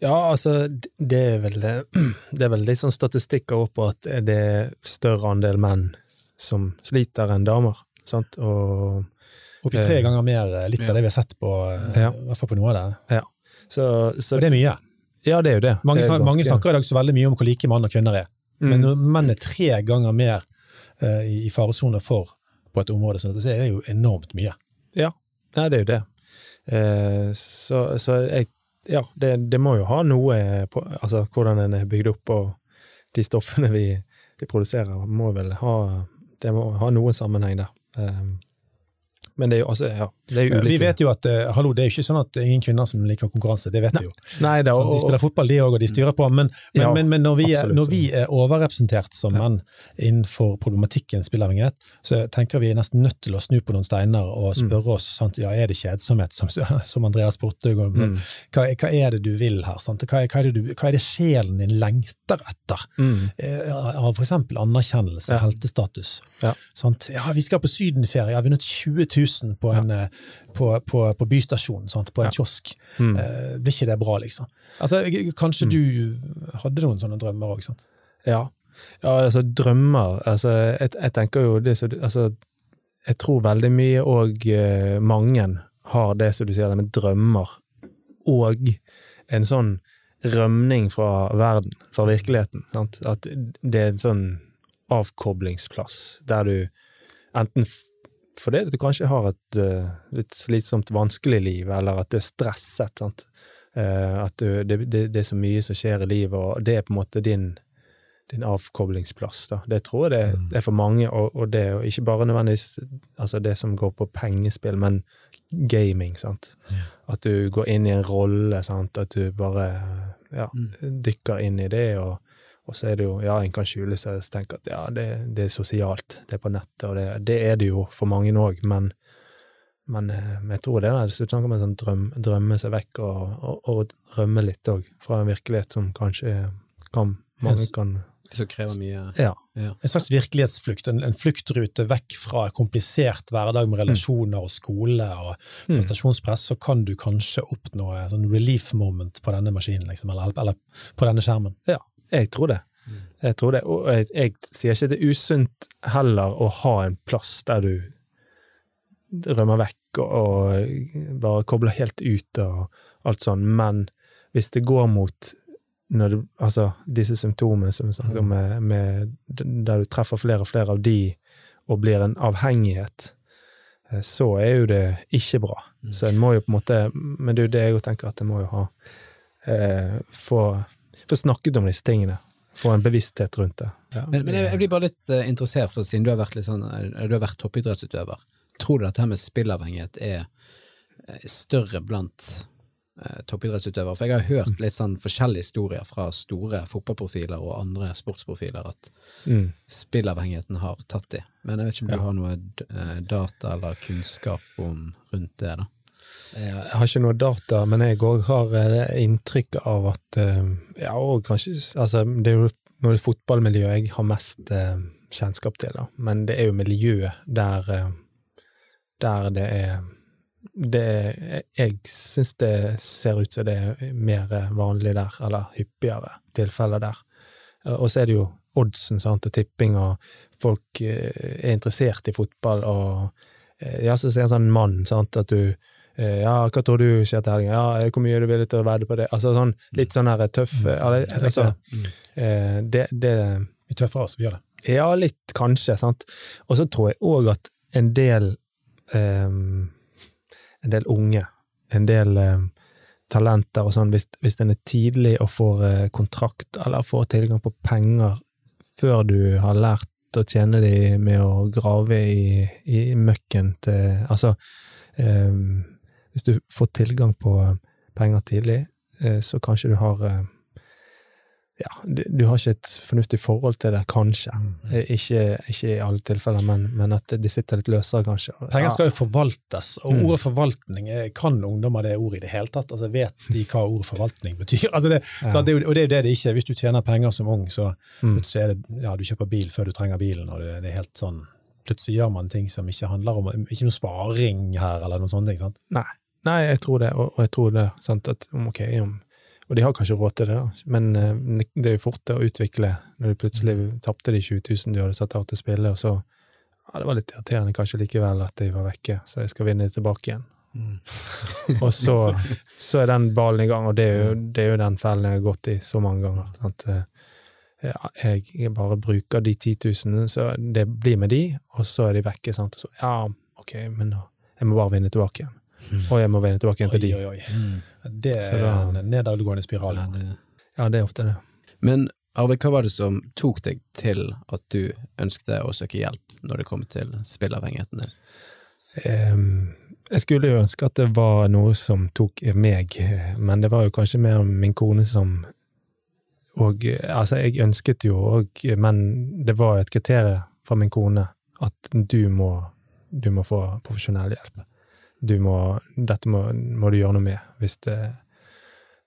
Ja, altså, det er vel, *clears throat* det er vel litt sånn statistikker opp på at det er større andel menn som sliter enn damer, sant, og Oppi tre Eh, ganger mer, eh, litt ja. av det vi har sett på, eh, Ja. i hvert fall på noe av det. så, så Og det er mye. Ja, det er jo det. Mange, det er mange snakker i dag så veldig mye om hvor like mann og kvinner er. Men Mm. når menn er tre ganger mer uh, i i faresone for på et område, så det er jo enormt mye. Ja, ja det er jo det. Uh, så, så jeg Ja, det, det må jo ha noe på Altså hvordan den er bygd opp, og de stoffene vi, vi produserer, må vel ha Det må ha noen sammenheng der. Eh, men det er jo altså, ja, det er jo ulike Vi vet jo at uh, hallo, det er jo ikke sånn at det er ingen kvinner som liker konkurranse, det vet vi jo. Nei, da, og, de spiller fotball, de òg, og de styrer på. Men, men, Ja, men, men når, vi er, når vi er overrepresentert som menn innenfor problematikken spilleavhengighet, så tenker vi er nesten nødt til å snu på noen steiner og Mm. spørre oss sant, ja, er det kjedsomhet, som, *laughs* som Andreas Borte går Mm. hva, hva er det du vil her? Sant? Hva, er- hva, er det du, hva er det sjelen din lengter etter? mm, Eh, Av eksempel anerkjennelse, Ja. heltestatus. Ja. Ja, vi skal på sydenferie, vi har vunnet 20 000 på, en, eh, på, på, på bystasjonen, sant? på en kiosk. mm. Eh, blir ikke det bra, liksom? Altså, kanskje kanskje du hadde noen sånne drømmer òg, sant? Ja. ja, altså drømmer altså, jeg, jeg tenker jo det som altså, Jeg tror veldig mye og uh, mange har det som du sier, det med drømmer, og en sånn rømning fra verden, fra virkeligheten. Sant? At det er en sånn avkoblingsplass, der du enten fordi at du kanskje har et uh, litt slitsomt, vanskelig liv, eller at du er stresset. Sant? Uh, at du, det, det, det er så mye som skjer i livet, og det er på en måte din, din avkoblingsplass. Da. Det tror jeg det, det er for mange, og, og det jo ikke bare nødvendigvis altså det som går på pengespill, men gaming. Sant? At du går inn i en rolle, sant? at du bare ja, dykker inn i det, og, og så er det jo Ja, en kan skjule seg og tenke at ja, det, det er sosialt, det er på nettet, og det, det er det jo for mange òg, men men eh, jeg tror det er det snakker om en sånn drøm, drømme seg vekk og, og, og rømme litt òg, fra en virkelighet som kanskje kan, mange kan Som krever mye Ja. ja. En slags virkelighetsflukt, en, en fluktrute vekk fra komplisert hverdag med relasjoner og skole og Mm. prestasjonspress, så kan du kanskje oppnå en sånn relief moment på denne maskinen, liksom, eller, eller på denne skjermen. Jeg tror det. Jeg tror det, og jeg, jeg sier ikke det er usunt heller å ha en plass der du rømmer vekk og, og bare kobler helt ut og alt sånn, men hvis det går mot du, altså, disse symptomene som vi snakket om, med, med, der du treffer flere og flere av de, og blir en avhengighet, eh, så er jo det ikke bra. Så en må jo på en måte Men det er jo det jeg tenker at en må jo ha eh, få, få snakket om disse tingene. Få en bevissthet rundt det. Ja. Men, men jeg, jeg blir bare litt uh, interessert, for siden du har vært, litt sånn, eh, du har vært toppidrettsutøver, tror du dette med spillavhengighet er eh, større blant toppidrettsutøvere? For jeg har hørt litt sånn forskjellige historier fra store fotballprofiler og andre sportsprofiler at Mm. spillavhengigheten har tatt de. Men jeg vet ikke om du Ja. har noe data eller kunnskap om rundt det, da? Jeg har ikke noe data, men jeg òg har inntrykk det av at eh, Ja, og kanskje Altså, det er jo noe fotballmiljøet jeg har mest eh, kjennskap til, da. Men det er jo miljøet der eh, Der det er det Jeg syns det ser ut som det er mer vanlig der, eller hyppigere tilfeller der. Eh, Og så er det jo oddsen, sant, og tipping, og folk eh, er interessert i fotball, og eh, ja, så er det en sånn mann, sant, at du eh, ja, hva tror du skjer til helgen? Ja, eh, hvor mye er du villig til å vedde på det? Altså sånn, litt sånn her tøff eh, eller, altså, det. eh, det, det Vi tøffer oss, vi gjør det. Ja, litt kanskje, sant. Og så tror jeg òg at en del um, En del unge, en del um, talenter og sånn, hvis, hvis en er tidlig og får uh, kontrakt eller får tilgang på penger før du har lært å tjene de med å grave i, i møkken til Altså, ehm, hvis du får tilgang på penger tidlig, eh, så kanskje du har eh, ja, du, har ikke et fornuftig forhold til det, kanskje. Eh, Ikke, ikke i alle tilfeller, men, men at de sitter litt løsere, kanskje. Penger skal jo forvaltes, og Mm. ordet forvaltning, eh, kan ungdommer det ordet i det hele tatt? Altså, vet de hva ordet forvaltning betyr? *laughs* Altså, det, Ja. så det, og det er jo det det ikke er. Hvis du tjener penger som ung, så Mm. så er det, ja, du kjøper bil før du trenger bilen, og det, det er helt sånn Plutselig gjør man ting som ikke handler om Ikke noe sparing her, eller noe sånt. Ikke sant? Nei, nei, jeg tror det, og, og jeg tror det sant, at om, ok, om, Og de har kanskje råd til det, da. men eh, det er jo fort å utvikle når du plutselig tapte de 20 000 du hadde satt av til å spille, og så ja, Det var litt irriterende kanskje likevel at de var vekke, så jeg skal vinne de tilbake igjen. *laughs* og så, *laughs* så er den ballen i gang, og det er jo, det er jo den fellen jeg har gått i så mange ganger. Sant? Ja, jeg, jeg bare bruker de 10 000, så det blir med de, og så er de vekke. Sant? Så, ja, ok, men da, jeg må bare vinne tilbake igjen. Og jeg må vende tilbake igjen til de. Oi, oi, oi. Det er da- en nedadgående spiral. Ja, det- Ja, det er ofte det. Men Arve, hva var det som tok deg til at du ønsket å søke hjelp når det kom til spillavhengigheten din? Um, jeg skulle jo ønske at det var noe som tok meg, men det var jo kanskje mer min kone som og altså, jeg ønsket jo òg, men det var et kriterium fra min kone at du må, du må få profesjonell hjelp. Du må, dette må, må du gjøre noe med, hvis det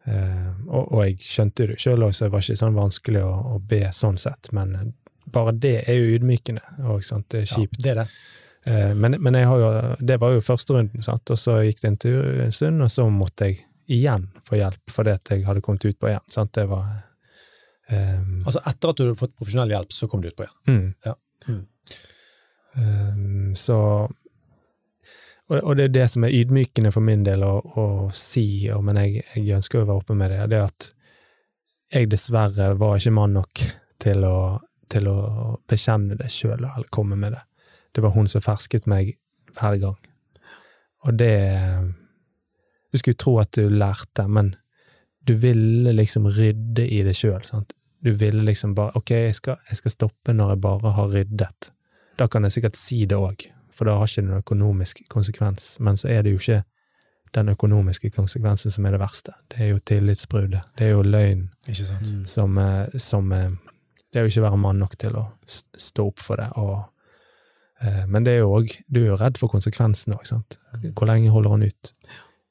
eh, og, og jeg skjønte det sjøl òg, så det var ikke sånn vanskelig å, å be sånn sett, men bare det er jo ydmykende, og sant, det er kjipt. Ja, det er det. Eh, Men, men jo, det var jo første runden, sant? og så gikk det tur, en stund, og så måtte jeg igjen få hjelp fordi at jeg hadde kommet ut på igjen. Sant? Det var ehm, Altså Etter at du hadde fått profesjonell hjelp, så kom du ut på igjen. mm. Ja. Mm. Ehm, så og, og det er det som er ydmykende for min del å, å si, men jeg, jeg ønsker å være oppe med det, det er at jeg dessverre var ikke mann nok til å, til å bekjenne det sjøl, eller komme med det. Det var hun som fersket meg hver gang. Og det Du skulle tro at du lærte, men du ville liksom rydde i det sjøl. Du ville liksom bare Ok, jeg skal, jeg skal stoppe når jeg bare har ryddet. Da kan jeg sikkert si det òg, for da har ikke det noen økonomisk konsekvens. Men så er det jo ikke den økonomiske konsekvensen som er det verste. Det er jo tillitsbruddet. Det er jo løgn Ikke sant? som, eh, som eh, Det er jo ikke å være mann nok til å stå opp for det. Og, eh, men det er jo òg Du er jo redd for konsekvensen òg, sant. Hvor lenge holder han ut?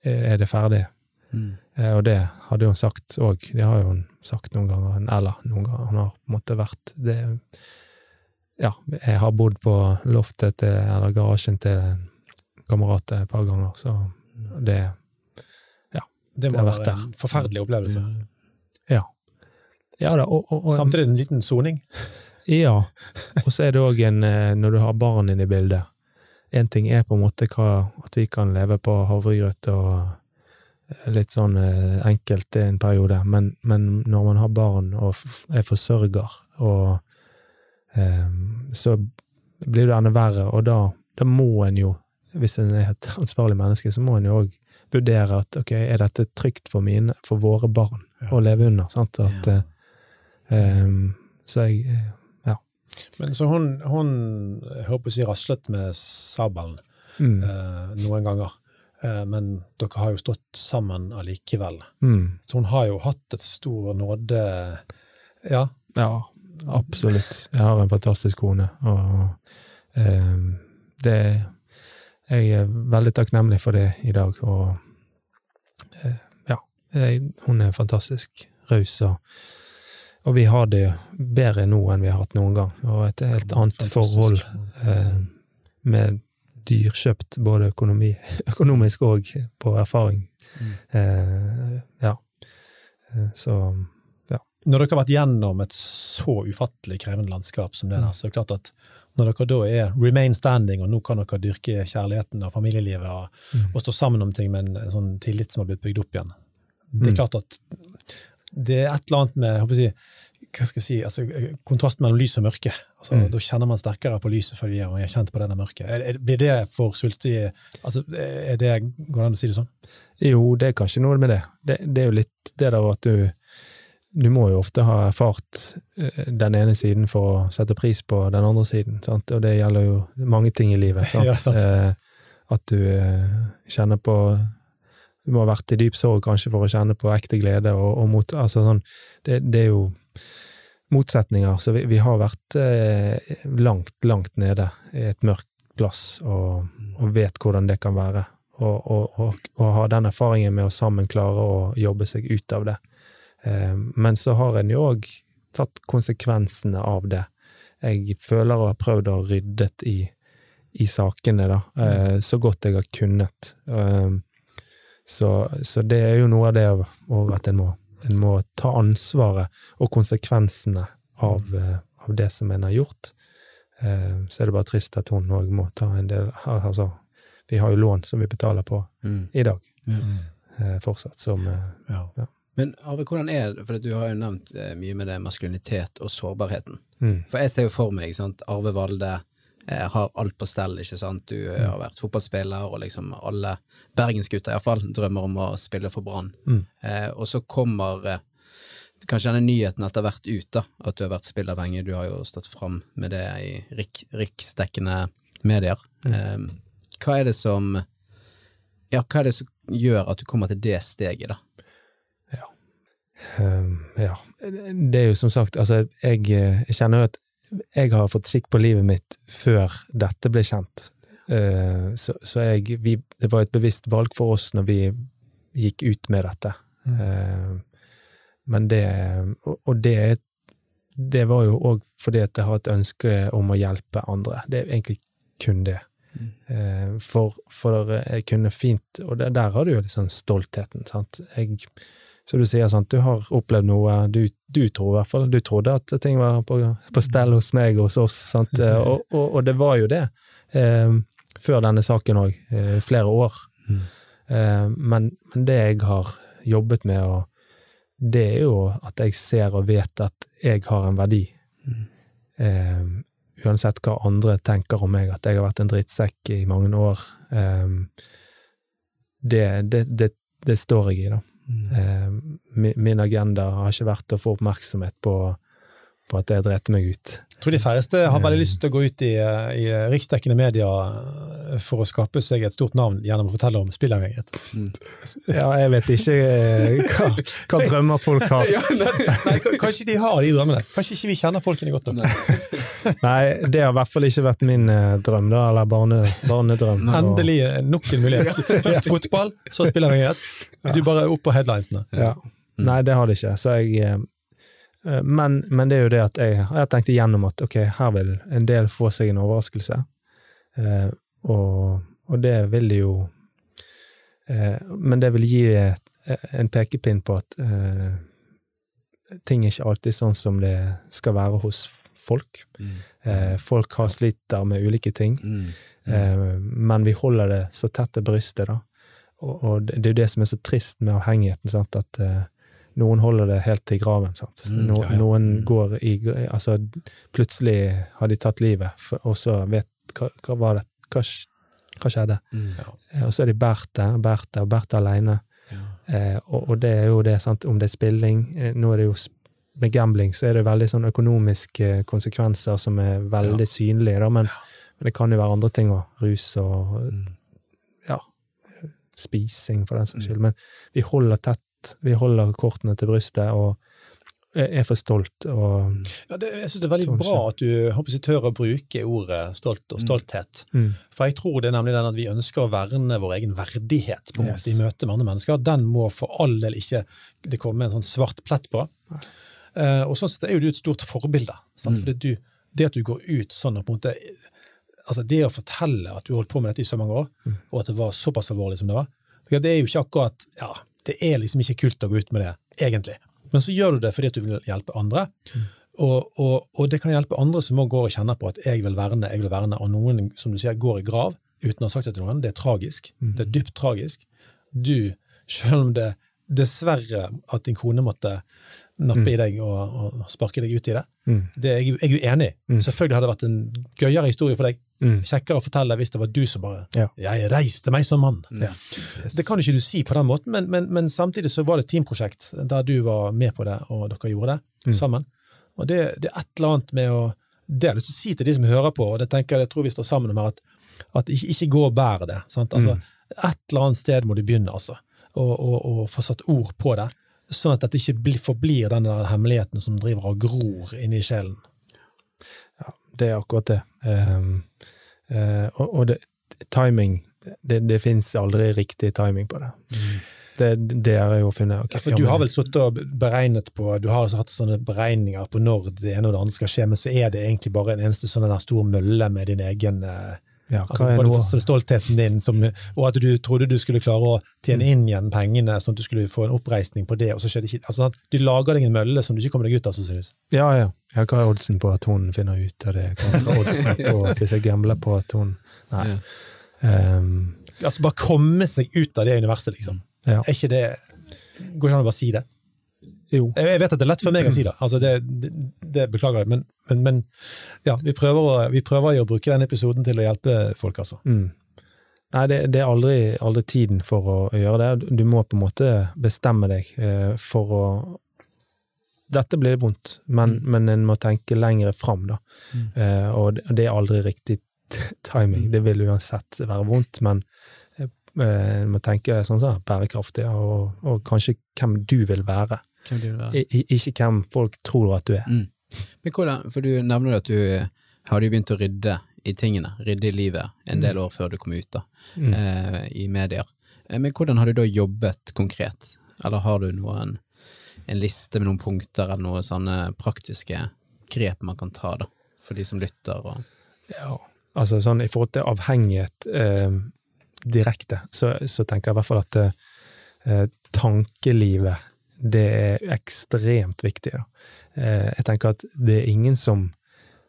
Er det ferdig? Mm. Eh, Og det hadde hun sagt òg. Det har jo hun sagt noen ganger. Eller noen ganger. Hun har på en måte vært det Ja, jeg har bodd på loftet til, eller garasjen til en kamerat et par ganger, så det Ja. Det må ha vært en forferdelig opplevelse. Ja. Ja da, og, og, og Samtidig en liten soning. Ja, og så er det òg en eh, Når du har barn inne i bildet En ting er på en måte hva, at vi kan leve på havregrøt og eh, litt sånn eh, enkelt i en periode, men, men når man har barn og er forsørger, og så blir det enda verre, og da, da må en jo, hvis en er et ansvarlig menneske, så må en jo òg vurdere at ok, er dette trygt for mine, for våre barn Ja. å leve under? Sant? At, Ja. eh, em, så jeg ja. Men så hun, hun jeg håper å si, raslet med sabelen mm. eh, noen ganger. Eh, men dere har jo stått sammen allikevel. Mm. Så hun har jo hatt et stor nåde Ja, Ja, absolutt. Jeg har en fantastisk kone, og eh, det Jeg er veldig takknemlig for det i dag, og eh, ja, jeg, hun er fantastisk raus, og, og vi har det bedre nå enn vi har hatt noen gang, og et helt annet forhold eh, med dyrkjøpt, både økonomi, *laughs* økonomisk og på erfaring. Mm. Eh, ja. Eh, Så Når dere har vært gjennom et så ufattelig krevende landskap som det der, Mm. så er det klart at når dere da er remain standing, og nå kan dere dyrke kjærligheten og familielivet og, mm. og stå sammen om ting med en, en sånn tillit som har blitt bygd opp igjen Det er Mm. klart at det er et eller annet med jeg håper si, hva skal jeg si, altså, kontrasten mellom lys og mørke. Altså, Mm. Da kjenner man sterkere på lyset fordi man er kjent på det der mørket. Er, er, blir det for svulstig altså, er det, Går det an å si det sånn? Jo, det er kanskje noe med det. Det, det er jo litt det der at du Du må jo ofte ha erfart eh, den ene siden for å sette pris på den andre siden, sant? og det gjelder jo mange ting i livet. *laughs* Sant? Ja, sant. Eh, at du eh, kjenner på Du må ha vært i dyp sorg kanskje for å kjenne på ekte glede, og, og mot, altså sånn, det, det er jo motsetninger, så vi, vi har vært eh, langt, langt nede i et mørkt plass, og, og vet hvordan det kan være. Og, og, og, og ha den erfaringen med å sammen klare å jobbe seg ut av det. Eh, men så har en jo òg tatt konsekvensene av det. Jeg føler å ha prøvd å ryddet i, i sakene, da, eh, så godt jeg har kunnet. Eh, så, så det er jo noe av det òg at en må en må ta ansvaret og konsekvensene av, av det som en har gjort. Så er det bare trist at hun òg må ta en del Altså, vi har jo lån som vi betaler på Mm. i dag, Mm. fortsatt, som ja. Ja. Men Arve, hvordan er det, for du har jo nevnt eh, mye med det maskulinitet og sårbarheten. mm, For jeg ser jo for meg, sant, Arve Valde eh, har alt på stell, ikke sant. Du mm. har vært fotballspiller, og liksom alle bergensgutter iallfall drømmer om å spille for Brann. Mm. Eh, og så kommer eh, kanskje denne nyheten etter hvert ut, da, at du har vært spillavhengig. Du har jo stått fram med det i rik, riksdekkende medier. Eh, hva er det som Ja, hva er det som gjør at du kommer til det steget, da? Um, ja. Det er jo som sagt, altså, jeg, jeg kjenner jo at jeg har fått skikk på livet mitt før dette ble kjent. Uh, så så jeg, vi, det var et bevisst valg for oss når vi gikk ut med dette. Uh, men det Og, det, det var jo òg fordi at jeg har et ønske om å hjelpe andre. Det er egentlig kun det. Uh, for, for jeg kunne fint Og det, der har du jo liksom stoltheten, sant. Jeg så du sier sant, du har opplevd noe, du, du tror i hvert fall, du trodde at ting var på, på stell hos meg og hos oss, sant, og, og, og det var jo det, eh, før denne saken òg, eh, flere år. Eh, men, men det jeg har jobbet med, og, det er jo at jeg ser og vet at jeg har en verdi. Eh, uansett hva andre tenker om meg, at jeg har vært en drittsekk i mange år. Eh, det, det, det, det står jeg i, da. Eh, min agenda har ikke vært å få oppmerksomhet på, på at jeg dreit meg ut. Jeg tror de færreste har veldig lyst til å gå ut i, i riksdekkende medier for å skape seg et stort navn gjennom å fortelle om spillavhengighet. *laughs* Ja, jeg vet ikke eh, hva, hva drømmer folk har. *laughs* Nei, nei, kanskje de har de drømmene. Kanskje ikke vi kjenner folkene godt nok. Nei, det har i hvert fall ikke vært min eh, drøm, da, eller barne, barnedrøm. Endelig eh, nok en mulighet. Først fotball, så spillavhengighet. Du bare opp på headlinesene. Ja. Nei, det har det ikke. Så jeg, eh, men, men det er jo det at jeg, har tenkt igjennom at ok, her vil en del få seg en overraskelse. Eh, og, og det vil jo eh, Men det vil gi en pekepinn på at eh, ting er ikke alltid sånn som det skal være hos folk. Eh, folk har sliter med ulike ting. Mm. Eh, men vi holder det så tett til brystet, da. Og, og det det er jo det som er så trist med avhengigheten, sant? at eh, noen holder det helt til graven. Sant? Mm, No, ja, ja. Noen Mm. går i Altså, plutselig har de tatt livet, for, og så vet hva, hva var det, hva, hva skjedde? Mm. Eh, Og så er de båret der, båret der, båret alene. Ja. Eh, og, og det er jo det, sant, om det er spilling eh, Nå er det jo sp- med gambling så er det veldig sånn økonomiske konsekvenser som er veldig synlige, da, men, men det kan jo være andre ting òg. Rus og Mm. ja, spising, for den saks skyld. Men vi holder tett, vi holder kortene til brystet, og er for stolt. Og, Ja, det, jeg synes det er veldig bra at du håper jeg, tør å bruke ordet stolt og stolthet. mm, For jeg tror det er nemlig den at vi ønsker å verne vår egen verdighet på en Yes. måte, i møte med andre mennesker. Den må for all del ikke det komme en sånn svart plett på. Eh, og sånn sett er jo du et stort forbilde. Sant? Fordi du, det at du går ut sånn og på en måte altså Det å fortelle at du holdt på med dette i så mange år, og at det var såpass alvorlig som det var, det er jo ikke akkurat ja, Det er liksom ikke kult å gå ut med det, egentlig. Men så gjør du det fordi at du vil hjelpe andre. Og, og, og det kan hjelpe andre som også går og kjenner på at 'jeg vil verne', 'jeg vil verne', og noen som du sier, går i grav uten å ha sagt det til noen. Det er tragisk. Det er dypt tragisk. Du, selv om det dessverre at din kone måtte nappe i deg og, og sparke deg ut i det, mm, det er jeg, jeg er jo enig i. Selvfølgelig hadde det vært en gøyere historie for deg. mm, Kjekkere å fortelle hvis det var du som bare Ja. 'Jeg reiste meg som mann'. Ja. Det kan ikke du si på den måten, men, men, men samtidig så var det et teamprosjekt der du var med på det, og dere gjorde det sammen. Og det, det er et eller annet med å Det har jeg lyst til å si til de som hører på, og det tenker jeg, jeg tror vi står sammen om her, at, at ikke, ikke gå og bær det. Sant? Altså, Et eller annet sted må du begynne, altså, og, og, og få satt ord på det. Sånn at dette ikke forblir den der hemmeligheten som driver og gror inni sjelen. ja, det er akkurat det. Um, uh, og og det, timing Det, det fins aldri riktig timing på det. Det, det har jeg jo funnet. Okay, Ja, du har vel sittet og beregnet på Du har altså hatt sånne beregninger på når det ene og det andre skal skje, men så er det egentlig bare en eneste sånn der stor mølle med din egen eh, Ja, Altså, er for stoltheten din, som, og at du trodde du skulle klare å tjene inn igjen pengene, sånn at du skulle få en oppreisning på det, og så skjedde ikke altså, Du lager deg en mølle som du ikke kommer deg ut av, så synes. Ja, ja. ja, hva er oddsen på at hun finner ut av det? På *laughs* hvis jeg gambler på at hun Nei. Ja. Um, Altså Bare komme seg ut av det universet, liksom. ja. Er ikke det Går ikke an å bare si det? Jo. Jeg vet at det er lett for meg å si det, altså det, det, det beklager jeg, men, men, men ja, vi prøver, å, vi prøver å bruke denne episoden til å hjelpe folk, altså. Mm. Nei, det, det er aldri, aldri tiden for å, gjøre det. Du må på en måte bestemme deg eh, for å Dette blir vondt, men, men en må tenke lenger fram, da. Mm. Eh, og det, er aldri riktig *laughs* timing. Det vil uansett være vondt, men eh, en må tenke sånn sånn bærekraftig, og, og kanskje hvem du vil være. Hvem du være? I, ikke hvem folk tror at du er. Mm. Men hvordan, for du nevner at du eh, hadde begynt å rydde i tingene, rydde i livet, en del år før du kom ut da, Mm. eh, i medier. Eh, Men hvordan har du da jobbet konkret? Eller har du noen, en liste med noen punkter, eller noen sånne praktiske grep man kan ta da, for de som lytter? Og, Ja, altså sånn i forhold til avhengighet eh, direkte, så, så tenker jeg i hvert fall at eh, tankelivet, det er ekstremt viktig. Da. Eh, jeg tenker at det er ingen som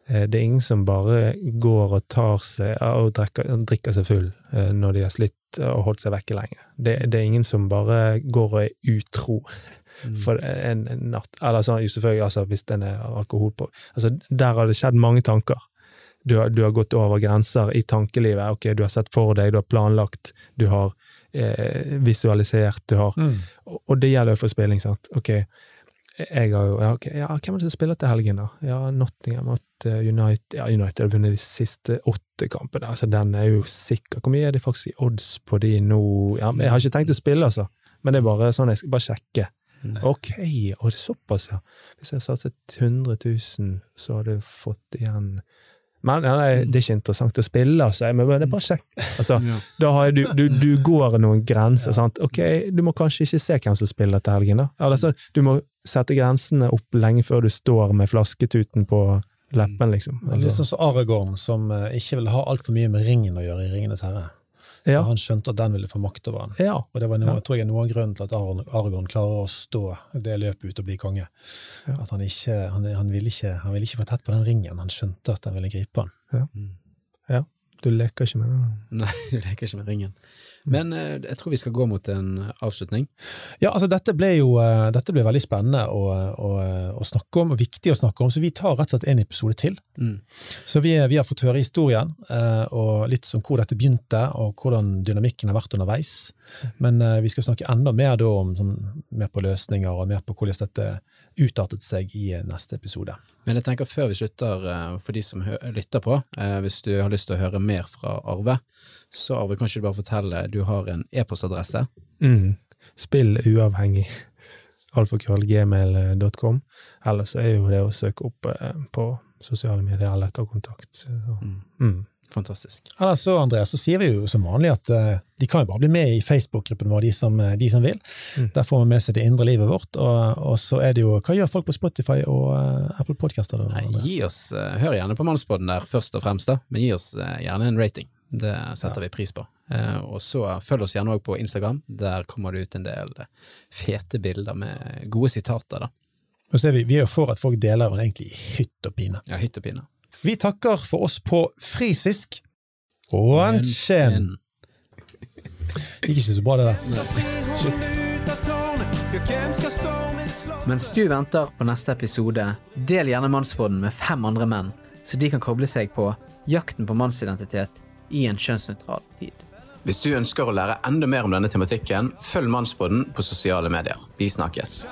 eh, det er ingen som bare går og tar seg og drikker, drikker seg full eh, når de har slitt og holdt seg vekke lenge. Det, det er ingen som bare går og er utro for en, en natt. Eller sånn, jo selvfølgelig, altså, hvis den er alkohol på altså, Der har det skjedd mange tanker. Du har, du har gått over grenser i tankelivet. Ok, du har sett for deg, du har planlagt, du har eh, visualisert, du har og, og det gjelder jo for spilling, sant. Ok, jeg har jo ja, okay, ja, Hvem er det som spiller til helgen, da? Ja, Nottingham mot eh, United. Ja, United har vunnet de siste åtte kampene. Altså, den er jo sikker. Hvor mye er det faktisk i odds på de nå? Ja, jeg har ikke tenkt å spille, altså. Men det er bare sånn, jeg skal bare sjekke. Ok, og det er såpass, ja. Hvis jeg satset 100 000, så hadde jeg fått igjen Men ja, nei, det er ikke interessant å spille, altså. Men det er bare kjekt. Altså, da har du, du, du *laughs* går noen grenser. Sant? Ok, Du må kanskje ikke se hvem som spiller til helgen. da. Eller så, du må sette grensene opp lenge før du står med flasketuten på leppen, liksom. Er Litt Altså, sånn som Aragorn, som eh, ikke vil ha altfor mye med ringen å gjøre i Ringenes herre. Ja, Og Han skjønte at den ville få makt over han. ja, Og det var noe, Ja. tror jeg noe av grunnen til at Aragon klarer å stå det løpet ut og bli konge. Ja. At han ikke, han, han, ville ikke, han ville ikke få tett på den ringen, han skjønte at den ville gripe han. Du leker ikke med den. Nei, *laughs* du leker ikke med ringen. Men eh, jeg tror vi skal gå mot en avslutning. Ja, altså dette ble jo eh, dette ble veldig spennende å, å, å snakke om, og viktig å snakke om, så vi tar rett og slett en episode til. Mm. Så vi, vi har fått høre historien, eh, og litt om hvor dette begynte, og hvordan dynamikken har vært underveis. Men eh, vi skal snakke enda mer da om sånn, mer på løsninger, og mer på hvordan dette utartet seg i eh, neste episode. Men jeg tenker før vi slutter, eh, for de som lytter på, eh, hvis du har lyst til å høre mer fra Arve, så Arve, kan ikke du bare fortelle, du har en e-postadresse. Mm. Spill uavhengig. alfakrøllgmail.com. Ellers er jo det å søke opp på sosiale medier eller etter kontakt. Mm. mm. Fantastisk. Ellers så, Andreas, så sier vi jo som vanlig at eh, de kan jo bare bli med i Facebook-gruppen vår, de som, eh, de som vil. Mm. Der får vi med seg det indre livet vårt. Og, og så er det jo Hva gjør folk på Spotify og eh, Apple Podcaster? da, Nei, gi oss, hør gjerne på Mannspodden der først og fremst, da, men gi oss gjerne en rating. Det setter vi pris på. Og så følg oss gjerne også på Instagram. Der kommer det ut en del fete bilder med gode sitater, da. Og så er vi, vi er jo for at folk deler den egentlig i hytt og pine. Ja, hytt og pine. Vi takker for oss på frisisk og en skjen. Gikk ikke så bra, det der. Mens du venter på neste episode, del gjerne Mannsbåten med fem andre menn, så de kan koble seg på jakten på mannsidentitet i en kjønnsnøytral tid. Hvis du ønsker å lære enda mer om denne tematikken, følg Mannsbåten på sosiale medier. Vi snakkes.